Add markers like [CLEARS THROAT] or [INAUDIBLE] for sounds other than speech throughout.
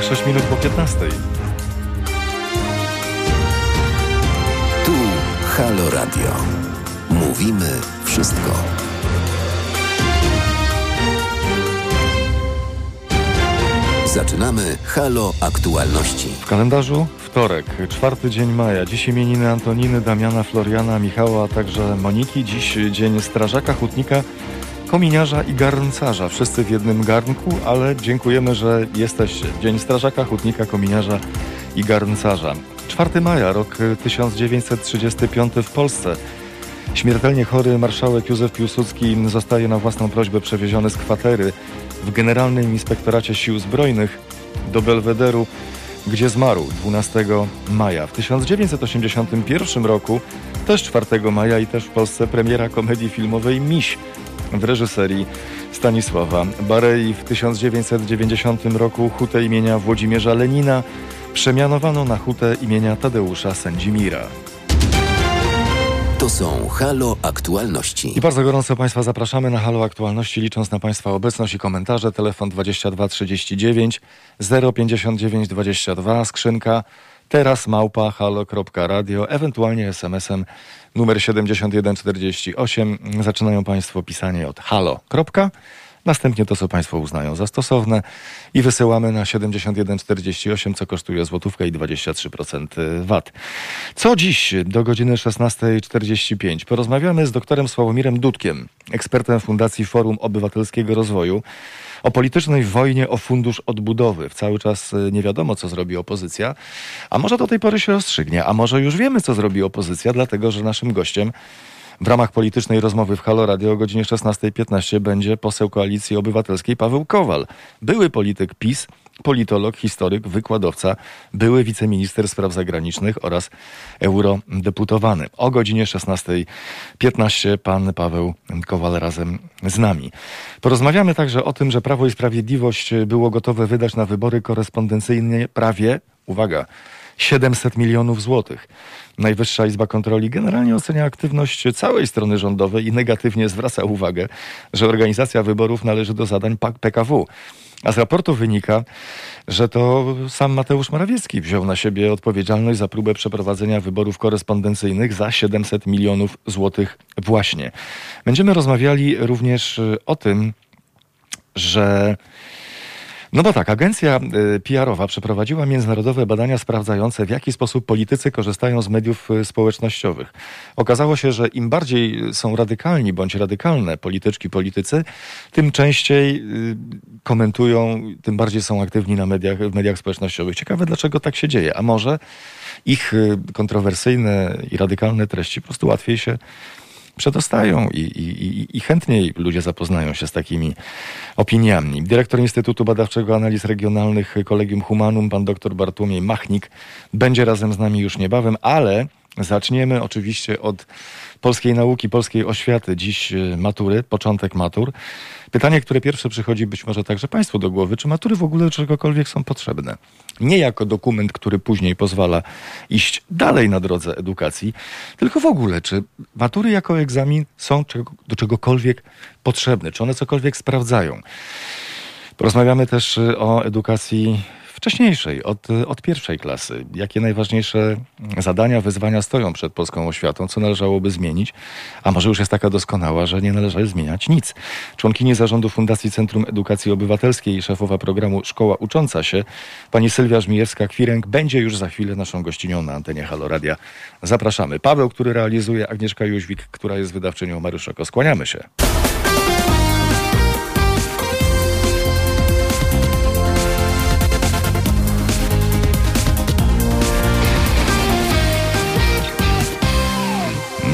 Zegarach 6 minut po 15. Tu Halo Radio. Mówimy wszystko. Zaczynamy Halo Aktualności. W kalendarzu wtorek, czwarty dzień maja. Dziś imieniny Antoniny, Damiana, Floriana, Michała, a także Moniki. Dziś dzień strażaka, hutnika, kominiarza i garncarza. Wszyscy w jednym garnku, ale dziękujemy, że jesteście. Dzień strażaka, hutnika, kominiarza i garncarza. 4 maja, rok 1935 w Polsce. Śmiertelnie chory marszałek Józef Piłsudski zostaje na własną prośbę przewieziony z kwatery w Generalnym Inspektoracie Sił Zbrojnych do Belwederu, gdzie zmarł 12 maja. W 1981 roku, też 4 maja i też w Polsce premiera komedii filmowej Miś w reżyserii Stanisława Barei. W 1990 roku hutę imienia Włodzimierza Lenina przemianowano na hutę imienia Tadeusza Sędzimira. To są Halo Aktualności. I bardzo gorąco Państwa zapraszamy na Halo Aktualności, licząc na Państwa obecność i komentarze. Telefon 22 39 059 22, skrzynka teraz małpa halo.radio, ewentualnie SMS-em numer 7148. Zaczynają Państwo pisanie od halo. Następnie to, co Państwo uznają za stosowne i wysyłamy na 7148, co kosztuje złotówkę i 23% VAT. Co dziś do godziny 16.45? Porozmawiamy z doktorem Sławomirem Dudkiem, ekspertem Fundacji Forum Obywatelskiego Rozwoju, o politycznej wojnie o fundusz odbudowy. Cały czas nie wiadomo, co zrobi opozycja, a może do tej pory się rozstrzygnie, a może już wiemy, co zrobi opozycja, dlatego że naszym gościem w ramach politycznej rozmowy w Halo Radio o godzinie 16.15 będzie poseł Koalicji Obywatelskiej Paweł Kowal, były polityk PiS, politolog, historyk, wykładowca, były wiceminister spraw zagranicznych oraz eurodeputowany. O godzinie 16.15 pan Paweł Kowal razem z nami. Porozmawiamy także o tym, że Prawo i Sprawiedliwość było gotowe wydać na wybory korespondencyjne prawie, uwaga, 700 milionów złotych. Najwyższa Izba Kontroli generalnie ocenia aktywność całej strony rządowej i negatywnie zwraca uwagę, że organizacja wyborów należy do zadań PKW. A z raportu wynika, że to sam Mateusz Morawiecki wziął na siebie odpowiedzialność za próbę przeprowadzenia wyborów korespondencyjnych za 700 milionów złotych właśnie. Będziemy rozmawiali również o tym, że no bo tak, agencja y, PR-owa przeprowadziła międzynarodowe badania sprawdzające, w jaki sposób politycy korzystają z mediów y, społecznościowych. Okazało się, że im bardziej są radykalni bądź radykalne polityczki, politycy, tym częściej y, komentują, tym bardziej są aktywni na mediach, w mediach społecznościowych. Ciekawe, dlaczego tak się dzieje. A może ich kontrowersyjne i radykalne treści po prostu łatwiej się przedostają i, i, i chętniej ludzie zapoznają się z takimi opiniami. Dyrektor Instytutu Badawczego Analiz Regionalnych Kolegium Humanum, pan dr Bartłomiej Machnik, będzie razem z nami już niebawem, ale zaczniemy oczywiście od polskiej nauki, polskiej oświaty. Dziś y, matury, początek matur. Pytanie, które pierwsze przychodzi być może także Państwu do głowy, czy matury w ogóle czegokolwiek są potrzebne? Nie jako dokument, który później pozwala iść dalej na drodze edukacji, tylko w ogóle, czy matury jako egzamin są do czegokolwiek potrzebne, czy one cokolwiek sprawdzają? Porozmawiamy też y, o edukacji wcześniejszej, od, od pierwszej klasy. Jakie najważniejsze zadania, wyzwania stoją przed polską oświatą, co należałoby zmienić, a może już jest taka doskonała, że nie należy zmieniać nic. Członkini zarządu Fundacji Centrum Edukacji Obywatelskiej i szefowa programu Szkoła Ucząca się, pani Sylwia Żmijewska-Kwiręg, będzie już za chwilę naszą gościnią na antenie Haloradia. Zapraszamy. Paweł, który realizuje, Agnieszka Jóźwik, która jest wydawczynią Maryszoko. Skłaniamy się.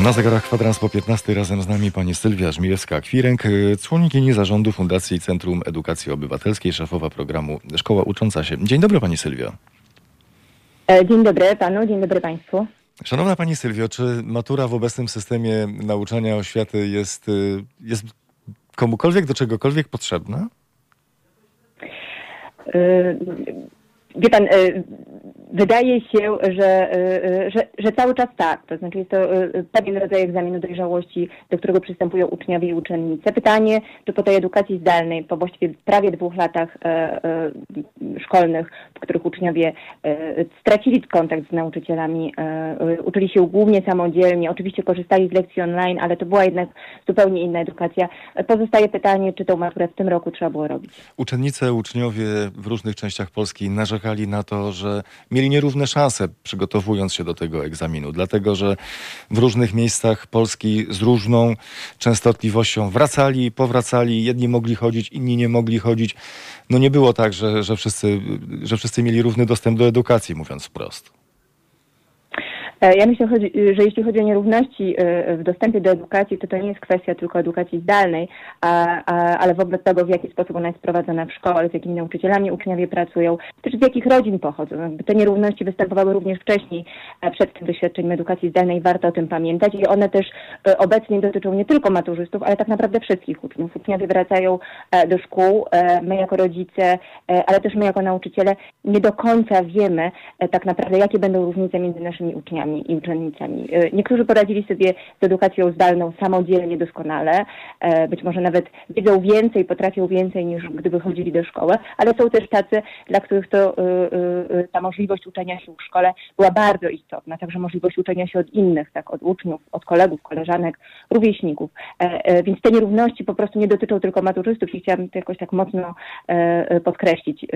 Na zegarach kwadrans po 15 razem z nami pani Sylwia Żmijewska-Kwiręk, y, członkini zarządu Fundacji Centrum Edukacji Obywatelskiej, szefowa programu Szkoła Ucząca się. Dzień dobry pani Sylwio. E, dzień dobry panu, dzień dobry państwu. Szanowna pani Sylwio, czy matura w obecnym systemie nauczania oświaty jest, y, jest komukolwiek do czegokolwiek potrzebna? Yy, wie pan, yy, Wydaje się, że, że, że cały czas tak. To znaczy jest to pewien rodzaj egzaminu dojrzałości, do którego przystępują uczniowie i uczennice. Pytanie, czy po tej edukacji zdalnej, po właściwie prawie dwóch latach szkolnych, w których uczniowie stracili kontakt z nauczycielami, uczyli się głównie samodzielnie, oczywiście korzystali z lekcji online, ale to była jednak zupełnie inna edukacja. Pozostaje pytanie, czy tą maturę w tym roku trzeba było robić. Uczennice, uczniowie w różnych częściach Polski narzekali na to, że mieli nierówne szanse przygotowując się do tego egzaminu, dlatego że w różnych miejscach Polski z różną częstotliwością wracali, powracali, jedni mogli chodzić, inni nie mogli chodzić. No nie było tak, że, że, wszyscy, że wszyscy mieli równy dostęp do edukacji, mówiąc wprost. E, ja myślę, że jeśli chodzi o nierówności e, w dostępie do edukacji, to to nie jest kwestia tylko edukacji zdalnej, ale wobec tego, w jaki sposób ona jest prowadzona w szkole, z jakimi nauczycielami uczniowie pracują, też z jakich rodzin pochodzą. Te nierówności występowały również wcześniej, e, przed tym doświadczeniem edukacji zdalnej, warto o tym pamiętać i one też obecnie dotyczą nie tylko maturzystów, ale tak naprawdę wszystkich uczniów. Uczniowie wracają do szkół, my jako rodzice, ale też my jako nauczyciele nie do końca wiemy tak naprawdę, jakie będą różnice między naszymi uczniami i uczennicami. E, niektórzy poradzili sobie z edukacją zdalną samodzielnie, doskonale, e, być może nawet wiedzą więcej, potrafią więcej niż gdyby chodzili do szkoły, ale są też tacy, dla których to e, ta możliwość uczenia się w szkole była bardzo istotna, także możliwość uczenia się od innych, tak, od uczniów, od kolegów, koleżanek, rówieśników. Więc te nierówności po prostu nie dotyczą tylko maturzystów i chciałabym to jakoś tak mocno podkreślić,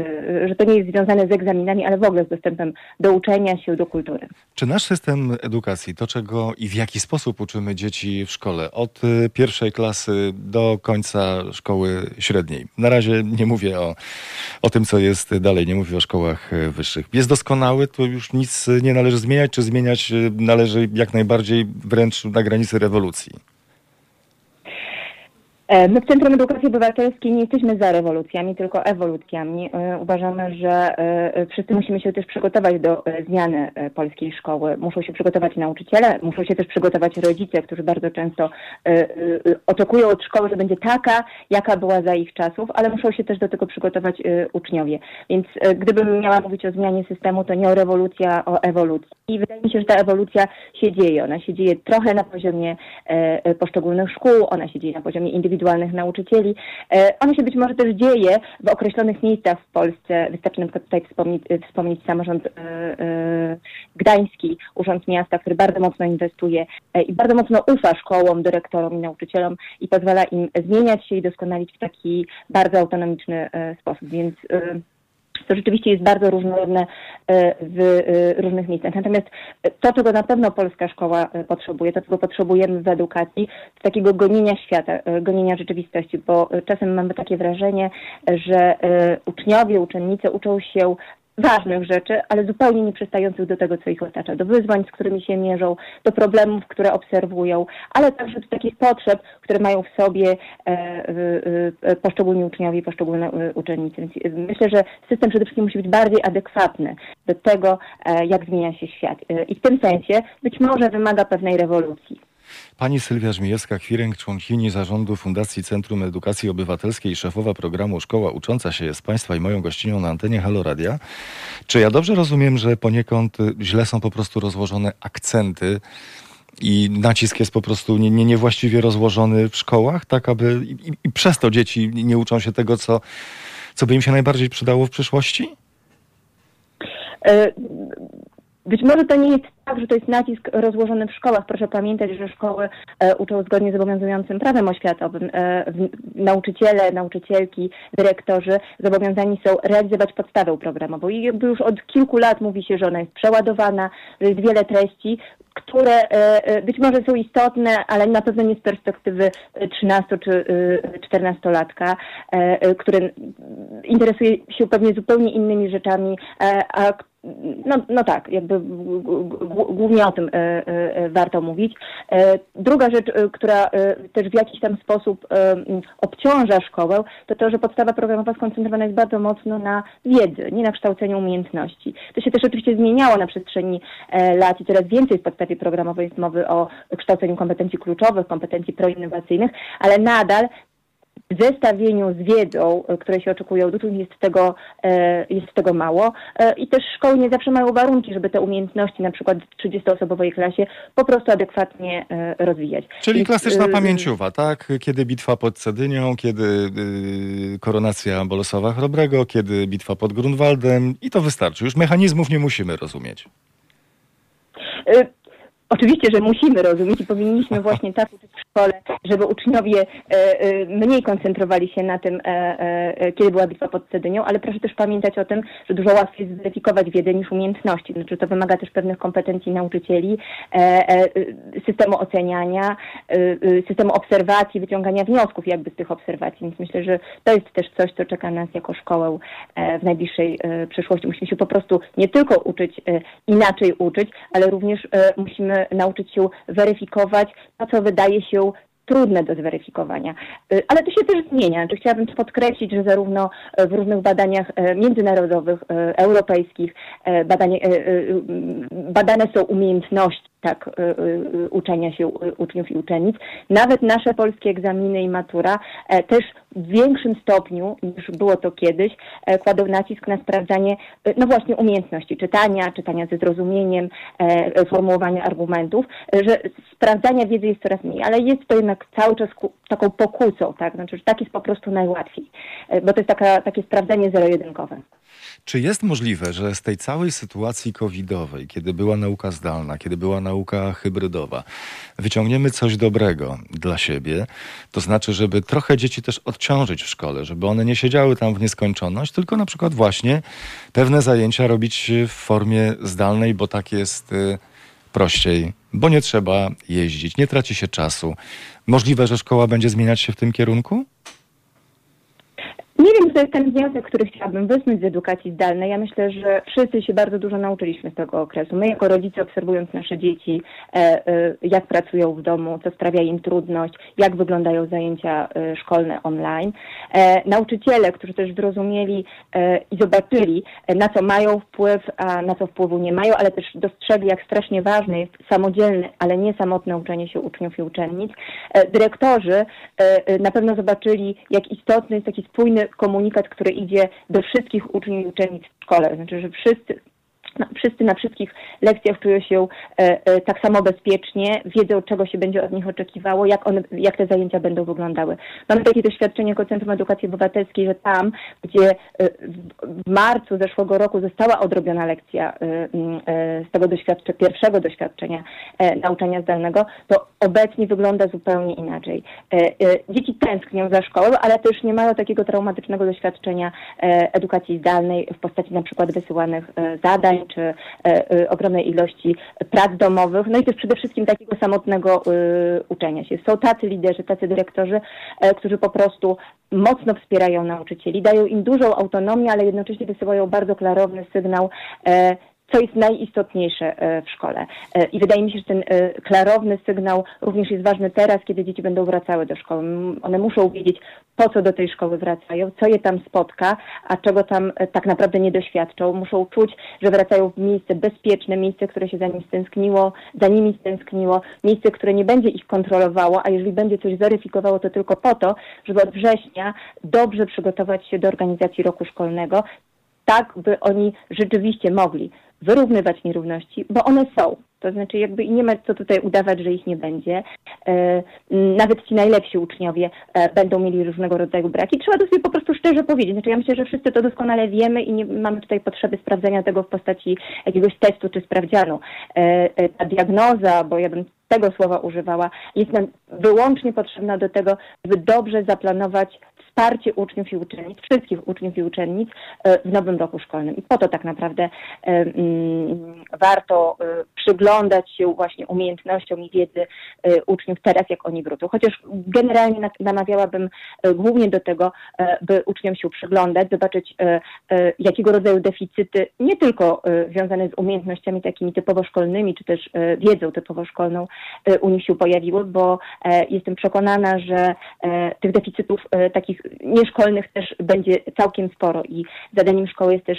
że to nie jest związane z egzaminami, ale w ogóle z dostępem do uczenia się, do kultury. Czy nasz system edukacji, to czego i w jaki sposób uczymy dzieci w szkole, od y, pierwszej klasy do końca szkoły średniej. Na razie nie mówię o, o tym, co jest dalej, nie mówię o szkołach y, wyższych. Jest doskonały, to już nic nie należy zmieniać, czy zmieniać y, należy jak najbardziej wręcz na granicy rewolucji. E, my w Centrum Edukacji Obywatelskiej nie jesteśmy za rewolucjami, tylko ewolucjami. E, uważamy, że e, wszyscy musimy się też przygotować do zmiany polskiej szkoły. Muszą się przygotować nauczyciele, muszą się też przygotować rodzice, którzy bardzo często oczekują od szkoły, że będzie taka, jaka była za ich czasów, ale muszą się też do tego przygotować uczniowie. Więc gdybym miała mówić o zmianie systemu, to nie o rewolucji, a o ewolucji. I wydaje mi się, że ta ewolucja się dzieje. Ona się dzieje trochę na poziomie poszczególnych szkół, ona się dzieje na poziomie indywidualnym, indywidualnych nauczycieli. E, ono się być może też dzieje w określonych miejscach w Polsce. Wystarczy na przykład tutaj wspomnieć, e, wspomnieć samorząd e, gdański, urząd miasta, który bardzo mocno inwestuje i bardzo mocno ufa szkołom, dyrektorom i nauczycielom i pozwala im zmieniać się i doskonalić w taki bardzo autonomiczny sposób. Więc to rzeczywiście jest bardzo różnorodne e, w e, różnych miejscach. Natomiast to, czego na pewno polska szkoła e, potrzebuje, to, czego potrzebujemy w edukacji, to takiego gonienia świata, gonienia rzeczywistości, bo czasem mamy takie wrażenie, że uczniowie, uczennice uczą się ważnych rzeczy, ale zupełnie nie przystających do tego, co ich otacza, do wyzwań, z którymi się mierzą, do problemów, które obserwują, ale także do takich potrzeb, które mają w sobie e, e, poszczególni uczniowie i poszczególne e, uczennice. Myślę, że system przede wszystkim musi być bardziej adekwatny do tego, jak zmienia się świat. I w tym sensie być może wymaga pewnej rewolucji. Pani Sylwia Żmijewska-Kwiręg, członkini zarządu Fundacji Centrum Edukacji Obywatelskiej szefowa programu Szkoła Ucząca się jest Państwa i moją gościnią na antenie Haloradia. Czy ja dobrze rozumiem, że poniekąd źle są po prostu rozłożone akcenty i nacisk jest po prostu nie, nie, niewłaściwie rozłożony w szkołach, tak aby i, i przez to dzieci nie uczą się tego, co, co by im się najbardziej przydało w przyszłości? E, być może to nie jest tak, że to jest nacisk rozłożony w szkołach. Proszę pamiętać, że szkoły e, uczą zgodnie z obowiązującym prawem oświatowym. E, nauczyciele, nauczycielki, dyrektorzy zobowiązani są realizować podstawę programową. I jakby już od kilku lat mówi się, że ona jest przeładowana, że jest wiele treści, które e, e być może są istotne, ale na pewno nie z perspektywy 13 czy 14-latka, e, e, który interesuje się pewnie zupełnie innymi rzeczami, a no, no tak, jakby głównie o tym e, e, warto mówić. E, druga rzecz, która też w jakiś tam sposób obciąża szkołę, to to, że podstawa programowa skoncentrowana jest bardzo mocno na wiedzy, nie na kształceniu umiejętności. To się też oczywiście zmieniało na przestrzeni lat i coraz więcej w podstawie programowej jest mowy o kształceniu kompetencji kluczowych, kompetencji proinnowacyjnych, ale nadal w zestawieniu z wiedzą, które się oczekują od uczniów, jest tego, jest tego mało. I też szkoły nie zawsze mają warunki, żeby te umiejętności na przykład w 30-osobowej klasie po prostu adekwatnie rozwijać. Czyli Więc, klasyczna pamięciowa, tak? Kiedy bitwa pod Cedynią, kiedy koronacja Bolesława Chrobrego, kiedy bitwa pod Grunwaldem i to wystarczy. Już mechanizmów nie musimy rozumieć. Y, Oczywiście, że musimy rozumieć i powinniśmy [LAUGHS] właśnie tak uczyć w szkole, żeby uczniowie e, e, mniej koncentrowali się na tym, e, kiedy była bitwa pod Cedynią, ale proszę też pamiętać o tym, że dużo łatwiej jest zweryfikować wiedzę niż umiejętności. Znaczy to wymaga też pewnych kompetencji nauczycieli, systemu oceniania, systemu obserwacji, wyciągania wniosków jakby z tych obserwacji. Więc myślę, że to jest też coś, co czeka nas jako szkołę w najbliższej przyszłości. Musimy się po prostu nie tylko uczyć, inaczej uczyć, ale również musimy nauczyć się weryfikować to, co wydaje się trudne do zweryfikowania. Y, ale to się też zmienia. Tu chciałabym podkreślić, że zarówno w różnych badaniach e, międzynarodowych, europejskich, badanie, badane są umiejętności tak y, y, uczenia się uczniów i uczennic. Nawet nasze polskie egzaminy i matura e, też w większym stopniu niż było to kiedyś e, kładą nacisk na sprawdzanie e, no właśnie umiejętności czytania, czytania ze zrozumieniem, formułowania argumentów, że sprawdzania wiedzy jest coraz mniej, ale jest to jednak cały czas taką pokusą, tak? Znaczy, że tak jest po prostu najłatwiej, bo to jest taka, takie sprawdzenie zero-jedynkowe. Czy jest możliwe, że z tej całej sytuacji covidowej, kiedy była nauka zdalna, kiedy była nauka hybrydowa, wyciągniemy coś dobrego dla siebie? To znaczy, żeby trochę dzieci też odciążyć w szkole, żeby one nie siedziały tam w nieskończoność, tylko na przykład właśnie pewne zajęcia robić w formie zdalnej, bo tak jest y, prościej, bo nie trzeba jeździć, nie traci się czasu. Możliwe, że szkoła będzie zmieniać się w tym kierunku? Nie wiem, to jest ten wniosek, który chciałabym wysnuć z edukacji zdalnej. Ja myślę, że wszyscy się bardzo dużo nauczyliśmy z tego okresu. My jako rodzice obserwując nasze dzieci, e, e, jak pracują w domu, co sprawia im trudność, jak wyglądają zajęcia e, szkolne online. Nauczyciele, którzy też zrozumieli i zobaczyli, na co mają wpływ, a na co wpływu nie mają, ale też dostrzegli, jak strasznie ważne jest samodzielne, ale nie samotne uczenie się uczniów i uczennic. Dyrektorzy na pewno zobaczyli, jak istotny jest taki spójny komunikat, który idzie do wszystkich uczniów i uczennic w szkole. Znaczy, że wszyscy, no, wszyscy na wszystkich lekcjach czują się e, e, tak samo bezpiecznie, wiedzą, czego się będzie od nich oczekiwało, jak, one, jak te zajęcia będą wyglądały. Mamy takie doświadczenie jako Centrum Edukacji Obywatelskiej, że tam, gdzie e, w marcu zeszłego roku została odrobiona lekcja e, e, z tego doświadczenia, pierwszego doświadczenia e, nauczania zdalnego, to obecnie wygląda zupełnie inaczej. Dzieci tęsknią za szkołą, ale też nie mają takiego traumatycznego doświadczenia edukacji zdalnej w postaci na przykład wysyłanych zadań, czy e, e, ogromnej ilości prac domowych, no i też przede wszystkim takiego samotnego e, uczenia się. Są tacy liderzy, tacy dyrektorzy, którzy po prostu mocno wspierają nauczycieli, dają im dużą autonomię, ale jednocześnie wysyłają bardzo klarowny sygnał co jest najistotniejsze e, w szkole. E, I wydaje mi się, że ten e, klarowny sygnał również jest ważny teraz, kiedy dzieci będą wracały do szkoły. One muszą wiedzieć, po co do tej szkoły wracają, co je tam spotka, a czego tam tak naprawdę nie doświadczą. Muszą czuć, że wracają w miejsce bezpieczne, miejsce, które się za nim stęskniło, za nimi stęskniło, miejsce, które nie będzie ich kontrolowało, a jeżeli będzie coś weryfikowało, to tylko po to, żeby od września dobrze przygotować się do organizacji roku szkolnego, tak by oni rzeczywiście mogli wyrównywać nierówności, bo one są. To znaczy jakby nie ma co tutaj udawać, że ich nie będzie. E, nawet ci najlepsi uczniowie e, będą mieli różnego rodzaju braki. Trzeba to sobie po prostu szczerze powiedzieć. Znaczy ja myślę, że wszyscy to doskonale wiemy i nie mamy tutaj potrzeby sprawdzenia tego w postaci jakiegoś testu czy sprawdzianu. E, ta diagnoza, bo ja bym tego słowa używała, jest nam wyłącznie potrzebna do tego, żeby dobrze zaplanować wsparcie uczniów i uczennic, wszystkich uczniów i uczennic e, w nowym roku szkolnym. I po to tak naprawdę e, mm, warto e, przyglądać się właśnie umiejętnościom i wiedzy uczniów teraz, jak oni wrócą. Chociaż generalnie namawiałabym głównie do tego, by uczniom się przyglądać, zobaczyć jakiego rodzaju deficyty, nie tylko związane z umiejętnościami takimi typowo szkolnymi, czy też wiedzą typowo szkolną u nich się pojawiły, bo jestem przekonana, że tych deficytów takich takich nieszkolnych też będzie całkiem sporo i zadaniem szkoły jest też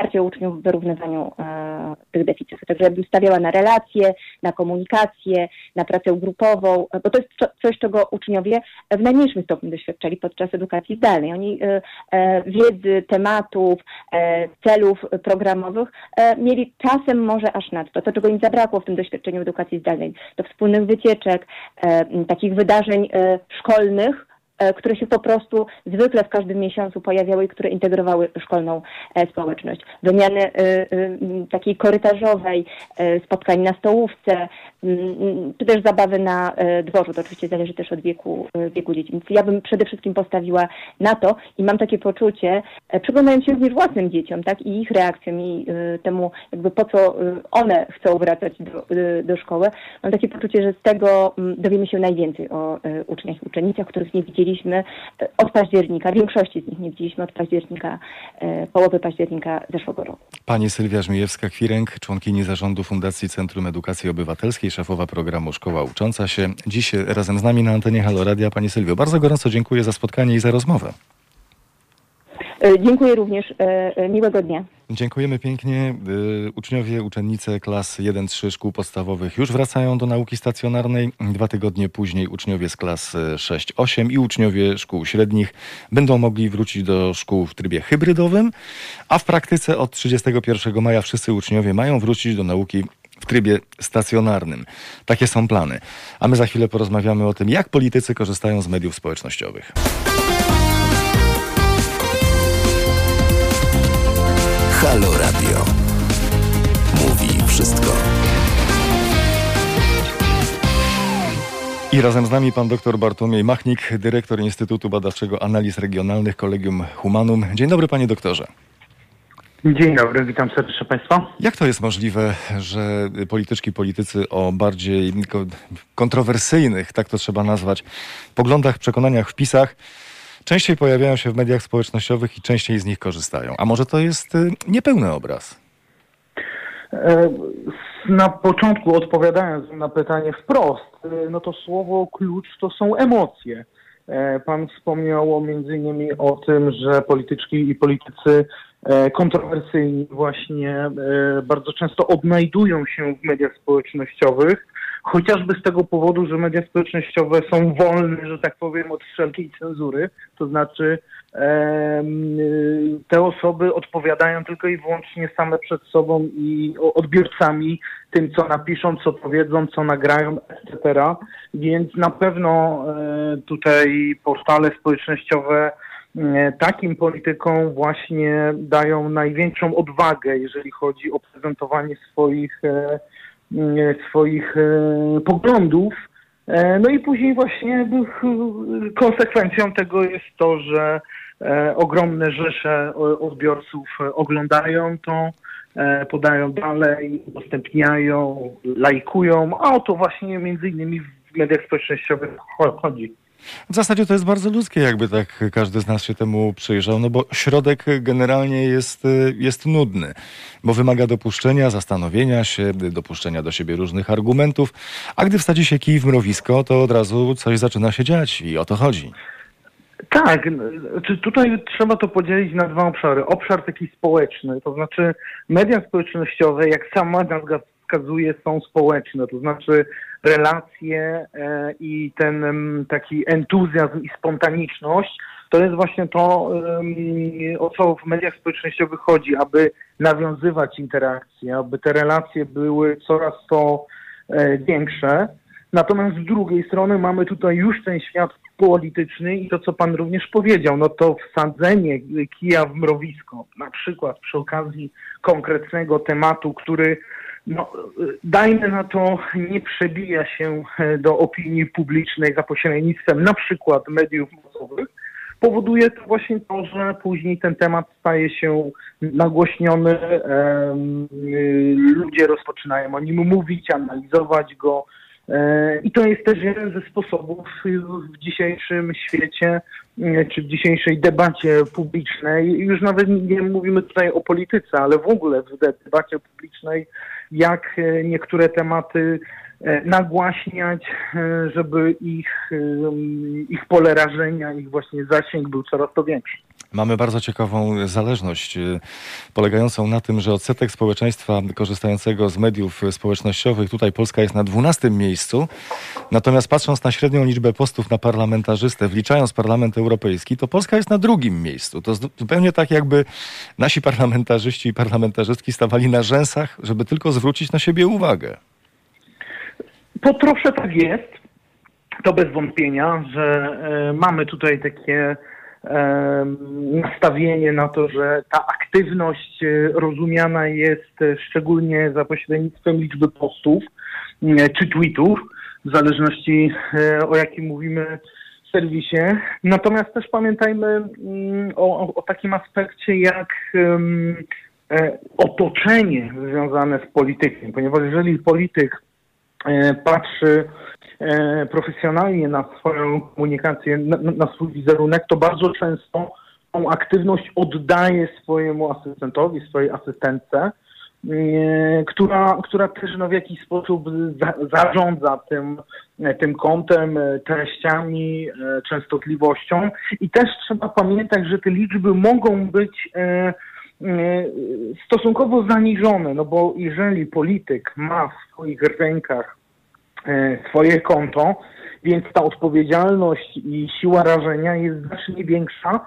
wsparcie uczniów w wyrównywaniu e, tych deficytów. Także ja bym stawiała na relacje, na komunikację, na pracę grupową, bo to jest co, coś, czego uczniowie w najmniejszym stopniu doświadczali podczas edukacji zdalnej. Oni e, e, wiedzy, tematów, e, celów programowych e, mieli czasem może aż nadto. To, czego im zabrakło w tym doświadczeniu edukacji zdalnej, to wspólnych wycieczek, e, takich wydarzeń e, szkolnych, e, które się po prostu zwykle w każdym miesiącu pojawiały i które integrowały szkolną e, społeczność. Wymiany e, e, takiej korytarzowej, e, spotkań na stołówce, m, m, czy też zabawy na e, dworzu. To oczywiście zależy też od wieku, e, wieku dzieci. Więc ja bym przede wszystkim postawiła na to i mam takie poczucie, e, przyglądając się również własnym dzieciom, tak, i ich reakcjom i e, temu jakby po co e, one chcą wracać do, e, do szkoły, mam takie poczucie, że z tego m, dowiemy się najwięcej o e, uczniach i uczennicach, których nie widzieliśmy e, od października, większości z nich nie widzieliśmy od października, e, połowy października zeszłego roku. Pani Sylwia Żmijewska-Kwiręg, członkini zarządu Fundacji Centrum Edukacji Obywatelskiej, szefowa programu Szkoła Ucząca się. Dziś razem z nami na antenie Halo Radia. Pani Sylwio, bardzo gorąco dziękuję za spotkanie i za rozmowę. E, Dziękuję również. e, e, Miłego dnia. Dziękujemy pięknie. Uczniowie, uczennice klas 1-3 szkół podstawowych już wracają do nauki stacjonarnej. Dwa tygodnie później uczniowie z klas y, 6-8 i uczniowie szkół średnich będą mogli wrócić do szkół w trybie hybrydowym, a w praktyce od 31 maja wszyscy uczniowie mają wrócić do nauki w trybie stacjonarnym. Takie są plany. A my za chwilę porozmawiamy o tym, jak politycy korzystają z mediów społecznościowych. Halo Radio. Mówi wszystko. I razem z nami pan dr Bartłomiej Machnik, dyrektor Instytutu Badawczego Analiz Regionalnych Kolegium Humanum. Dzień dobry panie doktorze. Dzień dobry, witam serdecznie Państwa. Jak to jest możliwe, że polityczki, politycy o bardziej ko- kontrowersyjnych, tak to trzeba nazwać, poglądach, przekonaniach, wpisach częściej pojawiają się w mediach społecznościowych i częściej z nich korzystają? A może to jest y, niepełny obraz? E, Na początku odpowiadając na pytanie wprost, e, no to słowo klucz to są emocje. E, Pan wspomniał między innymi o tym, że polityczki i politycy e, kontrowersyjni właśnie bardzo często odnajdują się w mediach społecznościowych, chociażby z tego powodu, że media społecznościowe są wolne, że tak powiem, od wszelkiej cenzury, to znaczy y, te osoby odpowiadają tylko i wyłącznie same przed sobą i odbiorcami, tym co napiszą, co powiedzą, co nagrają, etc. Więc na pewno e, tutaj portale społecznościowe e, takim politykom właśnie dają największą odwagę, jeżeli chodzi o prezentowanie swoich, e, e, swoich e, poglądów. E, No i później właśnie e, konsekwencją tego jest to, że e, ogromne rzesze odbiorców e, oglądają to, e, podają dalej, udostępniają, lajkują, a o to właśnie między innymi w mediach społecznościowych cho- chodzi. W zasadzie to jest bardzo ludzkie, jakby tak każdy z nas się temu przyjrzał, no bo środek generalnie jest, jest nudny, bo wymaga dopuszczenia, zastanowienia się, dopuszczenia do siebie różnych argumentów, a gdy wsadzi się kij w mrowisko, to od razu coś zaczyna się dziać i o to chodzi. Tak, tutaj trzeba to podzielić na dwa obszary. Obszar taki społeczny, to znaczy media społecznościowe, jak sama nazwa wskazuje, są społeczne, to znaczy relacje e, i ten em, taki entuzjazm i spontaniczność, to jest właśnie to, em, o co w mediach społecznościowych chodzi, aby nawiązywać interakcje, aby te relacje były coraz to e, większe. Natomiast z drugiej strony mamy tutaj już ten świat polityczny i to, co pan również powiedział, no to wsadzenie kija w mrowisko, na przykład przy okazji konkretnego tematu, który no, dajmy na to, nie przebija się e, do opinii publicznej za pośrednictwem na przykład mediów masowych, powoduje to właśnie to, że później ten temat staje się nagłośniony, y, ludzie rozpoczynają o nim mówić, analizować go. e, I to jest też jeden ze sposobów w dzisiejszym świecie, e, czy w dzisiejszej debacie publicznej, już nawet nie mówimy tutaj o polityce, ale w ogóle w debacie publicznej, jak e, niektóre tematy nagłaśniać, e, żeby ich, ich pole rażenia, ich właśnie zasięg był coraz to większy. Mamy bardzo ciekawą zależność polegającą na tym, że odsetek społeczeństwa korzystającego z mediów społecznościowych, tutaj Polska jest na 12 miejscu, natomiast patrząc na średnią liczbę postów na parlamentarzystę, wliczając Parlament Europejski, to Polska jest na drugim miejscu. To zupełnie tak jakby nasi [LAUGHS] parlamentarzyści i parlamentarzystki stawali na rzęsach, żeby tylko zwrócić na siebie uwagę. Po trosze tak jest. To bez wątpienia, że e, mamy tutaj takie nastawienie na to, że ta aktywność e, rozumiana jest e, szczególnie za pośrednictwem liczby postów czy tweetów, w zależności o jakim mówimy serwisie. Natomiast też pamiętajmy mm, o, o takim aspekcie jak otoczenie związane z politykiem, ponieważ jeżeli polityk patrzy E, profesjonalnie na swoją komunikację, na, na swój wizerunek, to bardzo często tą aktywność oddaje swojemu asystentowi, swojej asystentce, e, która, która też no, w jakiś sposób za, zarządza tym, tym kontem, treściami, częstotliwością. I też trzeba pamiętać, że te liczby mogą być e, stosunkowo zaniżone, no bo jeżeli polityk ma w swoich rękach E, swoje konto, więc ta odpowiedzialność i siła rażenia jest znacznie większa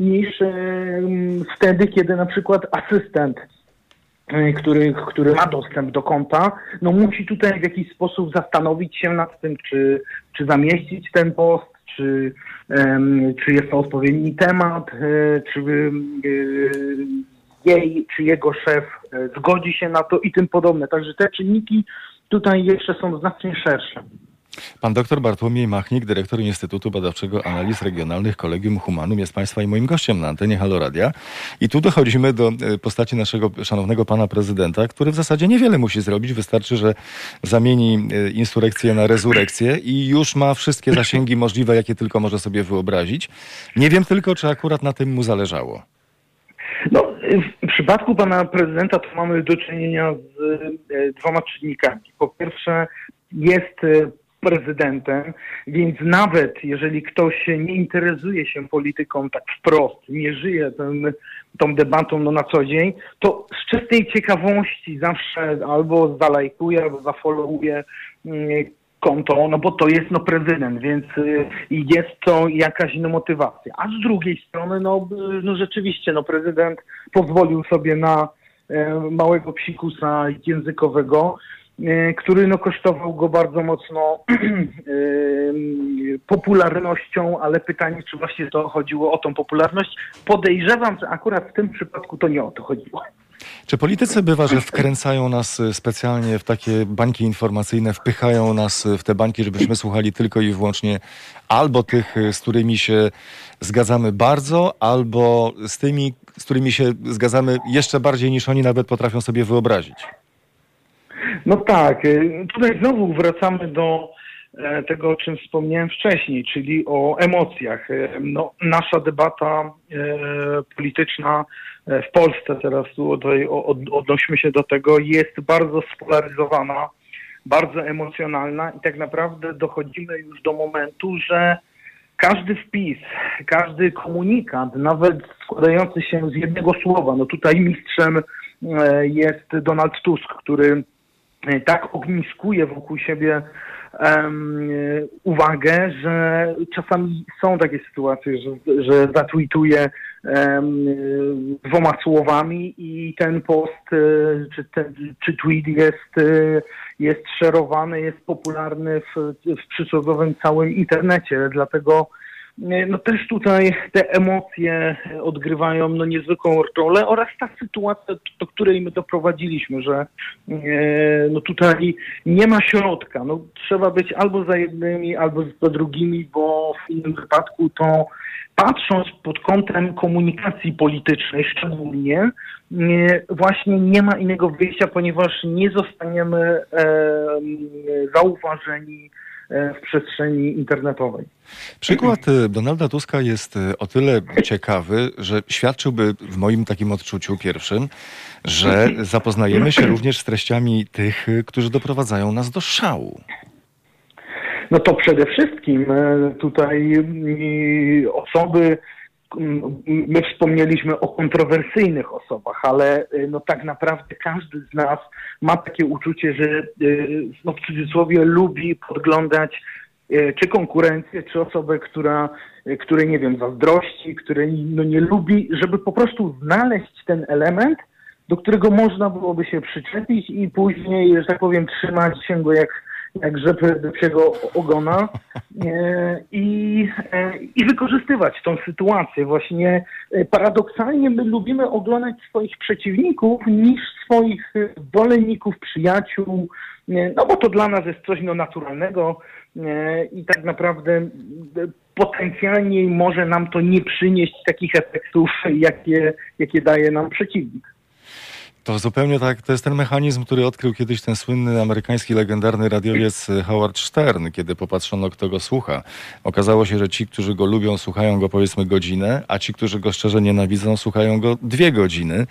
niż e, wtedy, kiedy na przykład asystent, e, który, który ma dostęp do konta, no musi tutaj w jakiś sposób zastanowić się nad tym, czy, czy zamieścić ten post, czy, czy jest to odpowiedni temat, czy jej, czy jego szef zgodzi się na to i tym podobne. Także te czynniki tutaj jeszcze są znacznie szersze. Pan dr Bartłomiej Machnik, dyrektor Instytutu Badawczego Analiz Regionalnych Kolegium Humanum jest Państwa i moim gościem na antenie Haloradia. I tu dochodzimy do e, postaci naszego szanownego pana prezydenta, który w zasadzie niewiele musi zrobić. Wystarczy, że zamieni e, insurekcję na rezurekcję i już ma wszystkie zasięgi możliwe, jakie tylko może sobie wyobrazić. Nie wiem tylko, czy akurat na tym mu zależało. No, w przypadku pana prezydenta to mamy do czynienia z e, dwoma czynnikami. Po pierwsze, jest prezydentem, więc nawet jeżeli ktoś nie interesuje się polityką tak wprost, nie żyje ten, tą debatą no, na co dzień, to z czystej ciekawości zawsze albo zalajkuje, albo zafollowuje mm, konto, no bo to jest no prezydent, więc y, jest to jakaś no, motywacja. A z drugiej strony, no, y, no rzeczywiście, no prezydent pozwolił sobie na e, małego psikusa językowego, który no, kosztował go bardzo mocno [CLEARS THROAT] e, popularnością, ale pytanie, czy właśnie to chodziło o tą popularność. Podejrzewam, że akurat w tym przypadku to nie o to chodziło. Czy politycy bywa, że wkręcają nas y, specjalnie w takie bańki informacyjne, wpychają nas w te bańki, żebyśmy słuchali tylko i wyłącznie albo tych, z którymi się zgadzamy bardzo, albo z tymi, z którymi się zgadzamy jeszcze bardziej niż oni nawet potrafią sobie wyobrazić? No tak. Tutaj znowu wracamy do e, tego, o czym wspomniałem wcześniej, czyli o emocjach. E, no, nasza debata e, polityczna w Polsce, teraz tutaj odnośmy się do tego, jest bardzo spolaryzowana, bardzo emocjonalna i tak naprawdę dochodzimy już do momentu, że każdy wpis, każdy komunikat, nawet składający się z jednego słowa, no tutaj mistrzem jest Donald Tusk, który tak ogniskuje wokół siebie um, uwagę, że czasami są takie sytuacje, że, że um, dwoma słowami i ten post e, czy, ten, czy tweet jest, e, jest szerowany, jest popularny w, w przysłowiowym całym internecie. Dlatego no też tutaj te emocje odgrywają no niezwykłą rolę oraz ta sytuacja, do której my doprowadziliśmy, że e, no tutaj nie ma środka. No, trzeba być albo za jednymi, albo za drugimi, bo w innym wypadku to patrząc pod kątem komunikacji politycznej szczególnie, właśnie nie ma innego wyjścia, ponieważ nie zostaniemy e, zauważeni w przestrzeni internetowej. Przykład y, Donalda Tuska jest y, o tyle ciekawy, że świadczyłby w moim takim odczuciu pierwszym, że zapoznajemy się również z treściami tych, którzy doprowadzają nas do szału. No to przede wszystkim tutaj osoby, my wspomnieliśmy o kontrowersyjnych osobach, ale no tak naprawdę każdy z nas ma takie uczucie, że no w cudzysłowie lubi podglądać E, czy konkurencję, czy osobę, która, której, nie wiem, zazdrości, której no, nie lubi, żeby po prostu znaleźć ten element, do którego można byłoby się przyczepić i później, że tak powiem, trzymać się go jak, jak rzepy do psiego ogona e, i, i wykorzystywać tą sytuację. Właśnie paradoksalnie my lubimy oglądać swoich przeciwników niż swoich zwolenników, przyjaciół, no bo to dla nas jest coś no, naturalnego, E, i tak naprawdę e, potencjalnie może nam to nie przynieść takich efektów, jakie, jakie daje nam przeciwnik. To zupełnie tak, to jest ten mechanizm, który odkrył kiedyś ten słynny amerykański legendarny radiowiec Howard Stern, kiedy popatrzono, kto go słucha. Okazało się, że ci, którzy go lubią, słuchają go powiedzmy godzinę, a ci, którzy go szczerze nienawidzą, słuchają go dwie godziny.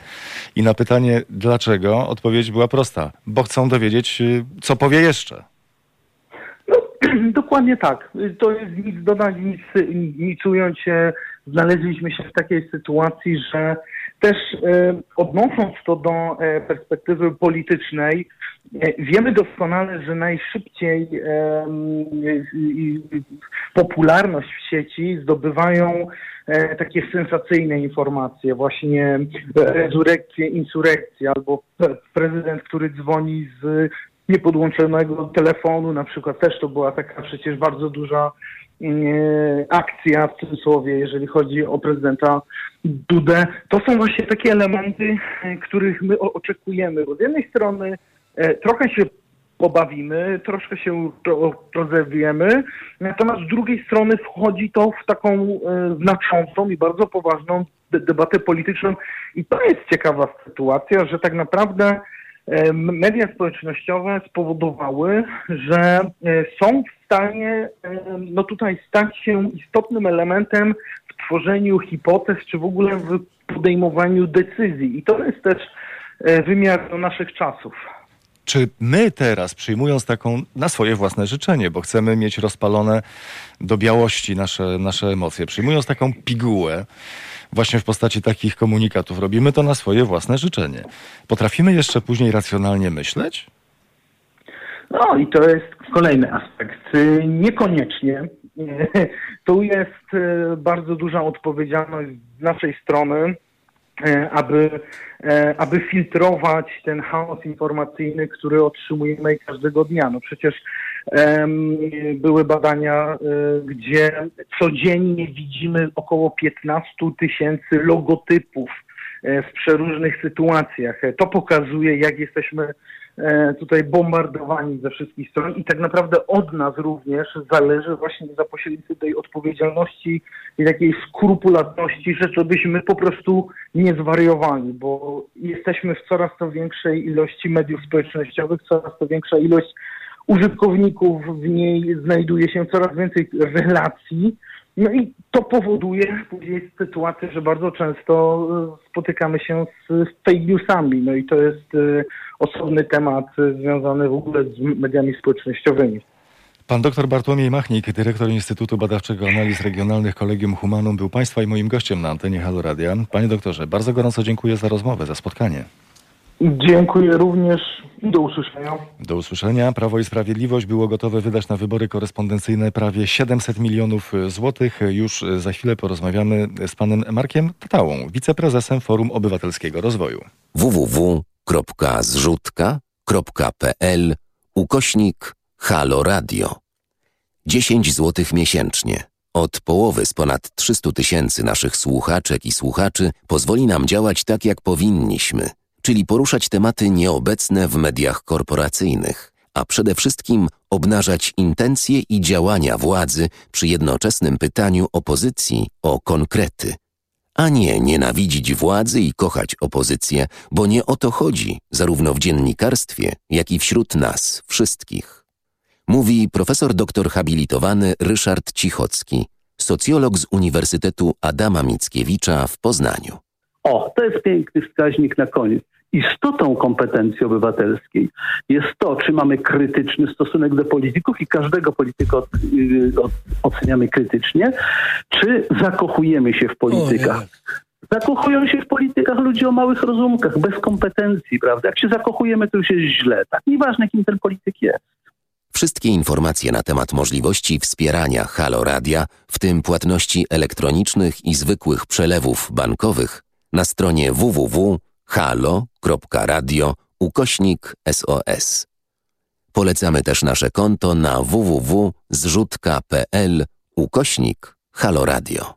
I na pytanie dlaczego, odpowiedź była prosta, bo chcą dowiedzieć, co powie jeszcze. [CLEARS THROAT] Dokładnie tak. To jest nic dodać, nic, nic ująć. Znaleźliśmy się w takiej sytuacji, że też e, odnosząc to do e, perspektywy politycznej, e, wiemy doskonale, że najszybciej popularność w sieci zdobywają takie sensacyjne informacje, właśnie rezurekcje, insurekcje, albo prezydent, który dzwoni z niepodłączonego telefonu, na przykład też to była taka przecież bardzo duża akcja w cudzysłowie, jeżeli chodzi o prezydenta Dudę. To są właśnie takie elementy, których my oczekujemy, bo z jednej strony e, trochę się pobawimy, troszkę się rozewiemy, natomiast z drugiej strony wchodzi to w taką e, znaczącą i bardzo poważną debatę polityczną i to jest ciekawa sytuacja, że tak naprawdę media społecznościowe spowodowały, że e, są stanie no tutaj stać się istotnym elementem w tworzeniu hipotez, czy w ogóle w podejmowaniu decyzji. I to jest też e, wymiar naszych czasów. Czy my teraz, przyjmując taką na swoje własne życzenie, bo chcemy mieć rozpalone do białości nasze, nasze emocje, przyjmując taką pigułę, właśnie w postaci takich komunikatów. Robimy to na swoje własne życzenie. Potrafimy jeszcze później racjonalnie myśleć? No i to jest kolejny aspekt. Niekoniecznie. [LAUGHS] Tu jest e, bardzo duża odpowiedzialność z naszej strony, e, aby, aby filtrować ten chaos informacyjny, który otrzymujemy każdego dnia. No przecież były badania, gdzie codziennie widzimy około 15 tysięcy logotypów w przeróżnych sytuacjach. To pokazuje, jak jesteśmy tutaj bombardowani ze wszystkich stron i tak naprawdę od nas również zależy właśnie za pośrednictwem tej odpowiedzialności i takiej skrupulatności, że żebyśmy po prostu nie zwariowali, bo jesteśmy w coraz to większej ilości mediów społecznościowych, coraz to większa ilość użytkowników, w niej znajduje się coraz więcej relacji. No i to powoduje później sytuację, że bardzo często e, spotykamy się z fake newsami. No i to jest e, osobny temat związany w ogóle z mediami społecznościowymi. Pan dr Bartłomiej Machnik, dyrektor Instytutu Badawczego Analiz Regionalnych Kolegium Humanum, był Państwa i moim gościem na antenie Halo Radia. Panie doktorze, bardzo gorąco dziękuję za rozmowę, za spotkanie. Dziękuję również i do usłyszenia. Do usłyszenia. Prawo i Sprawiedliwość było gotowe wydać na wybory korespondencyjne prawie 700 milionów złotych. Już za chwilę porozmawiamy z panem Markiem Tatałą, wiceprezesem Forum Obywatelskiego Rozwoju. www.zrzutka.pl ukośnik Halo Radio. 10 złotych miesięcznie. Od połowy z ponad 300 tysięcy naszych słuchaczek i słuchaczy pozwoli nam działać tak, jak powinniśmy – czyli poruszać tematy nieobecne w mediach korporacyjnych, a przede wszystkim obnażać intencje i działania władzy przy jednoczesnym pytaniu opozycji o konkrety, a nie nienawidzić władzy i kochać opozycję, bo nie o to chodzi zarówno w dziennikarstwie, jak i wśród nas wszystkich. Mówi profesor doktor habilitowany Ryszard Cichocki, socjolog z Uniwersytetu Adama Mickiewicza w Poznaniu. O, to jest piękny wskaźnik na koniec. Istotą kompetencji obywatelskiej jest to, czy mamy krytyczny stosunek do polityków i każdego polityka od, y, od, oceniamy krytycznie, czy zakochujemy się w politykach. Zakochują się w politykach ludzie o małych rozumkach, bez kompetencji, prawda? Jak się zakochujemy, to już jest źle. Tak nieważne, kim ten polityk jest. Wszystkie informacje na temat możliwości wspierania Halo Radia, w tym płatności elektronicznych i zwykłych przelewów bankowych, na stronie www.halo.radio ukośnik SOS. Polecamy też nasze konto na www.zrzutka.pl ukośnik Halo Radio.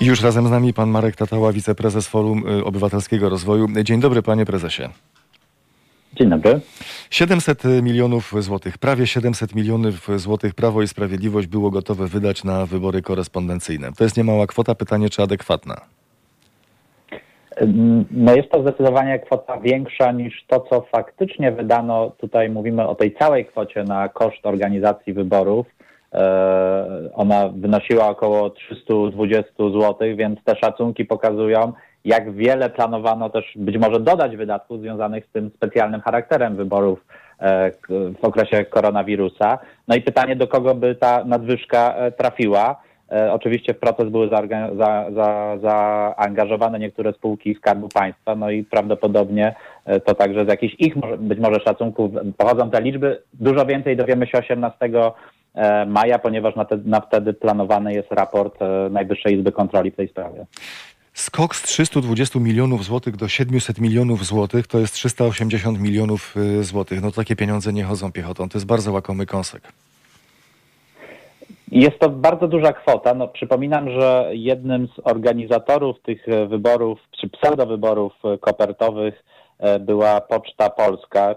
I już razem z nami pan Marek Tatała, wiceprezes Forum y, Obywatelskiego Rozwoju. Dzień dobry, panie prezesie. Dzień dobry. 700 milionów złotych, prawie 700 milionów złotych Prawo i Sprawiedliwość było gotowe wydać na wybory korespondencyjne. To jest niemała kwota, pytanie czy adekwatna? No jest to zdecydowanie kwota większa niż to, co faktycznie wydano. Tutaj mówimy o tej całej kwocie na koszt organizacji wyborów. E, ona wynosiła około 320 zł, więc te szacunki pokazują, jak wiele planowano też być może dodać wydatków związanych z tym specjalnym charakterem wyborów e, w okresie koronawirusa. No i pytanie, do kogo by ta nadwyżka e, trafiła. E, oczywiście w proces były zaangażowane za, za niektóre spółki Skarbu Państwa, no i prawdopodobnie to także z jakichś ich być może szacunków pochodzą te liczby. Dużo więcej dowiemy się 18 maja, ponieważ na, te, na wtedy planowany jest raport Najwyższej Izby Kontroli w tej sprawie. Skok z 320 milionów złotych do 700 milionów złotych to jest 380 milionów y, złotych. No takie pieniądze nie chodzą piechotą. To jest bardzo łakomy kąsek. Jest to bardzo duża kwota. No, przypominam, że jednym z organizatorów tych wyborów, czy pseudowyborów kopertowych była Poczta Polska,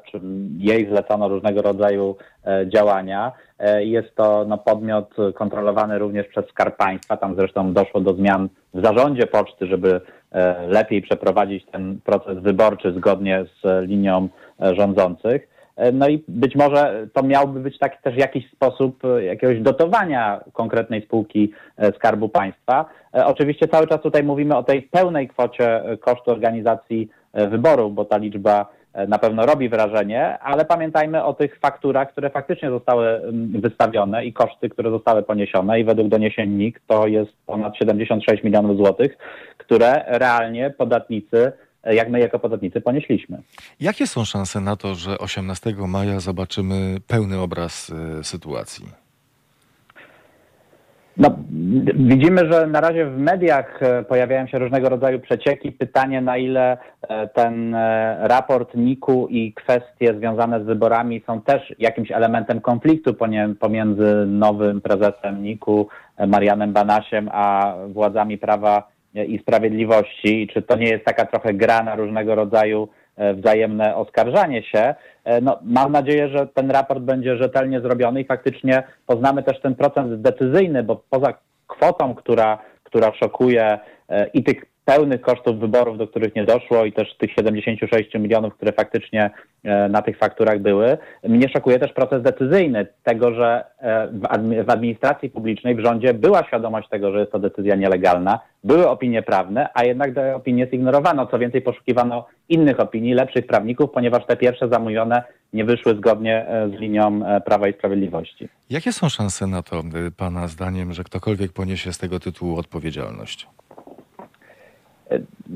jej zlecono różnego rodzaju e, działania. E, jest to no, podmiot kontrolowany również przez Skarb Państwa. Tam zresztą doszło do zmian w zarządzie poczty, żeby e, lepiej przeprowadzić ten proces wyborczy zgodnie z linią e, rządzących. No i być może to miałby być taki też jakiś sposób jakiegoś dotowania konkretnej spółki Skarbu Państwa. Oczywiście cały czas tutaj mówimy o tej pełnej kwocie kosztu organizacji wyborów, bo ta liczba E, na pewno robi wrażenie, ale pamiętajmy o tych fakturach, które faktycznie zostały wystawione i koszty, które zostały poniesione i według doniesień NIK to jest ponad 76 milionów złotych, które realnie podatnicy e, jak my jako podatnicy ponieśliśmy. Jakie są szanse na to, że 18 maja zobaczymy pełny obraz e, sytuacji? No, widzimy, że na razie w mediach e, pojawiają się różnego rodzaju przecieki. Pytanie, na ile e, ten e, raport NIK-u i kwestie związane z wyborami są też jakimś elementem konfliktu pomiędzy nowym prezesem NIK-u, Marianem Banasiem, a władzami Prawa i Sprawiedliwości. Czy to nie jest taka trochę gra na różnego rodzaju wzajemne oskarżanie się? E, no, mam nadzieję, że ten raport będzie rzetelnie zrobiony i faktycznie poznamy też ten proces decyzyjny, bo poza kwotą, która, która szokuje e, i tych pełnych kosztów wyborów, do których nie doszło i też tych 76 milionów, które faktycznie e, na tych fakturach były. Mnie szokuje też proces decyzyjny tego, że e, w administracji publicznej, w rządzie była świadomość tego, że jest to decyzja nielegalna, były opinie prawne, a jednak te opinie zignorowano. Co więcej, poszukiwano innych opinii, lepszych prawników, ponieważ te pierwsze zamówione nie wyszły zgodnie e, z linią Prawa i Sprawiedliwości. Jakie są szanse na to, Pana zdaniem, że ktokolwiek poniesie z tego tytułu odpowiedzialność?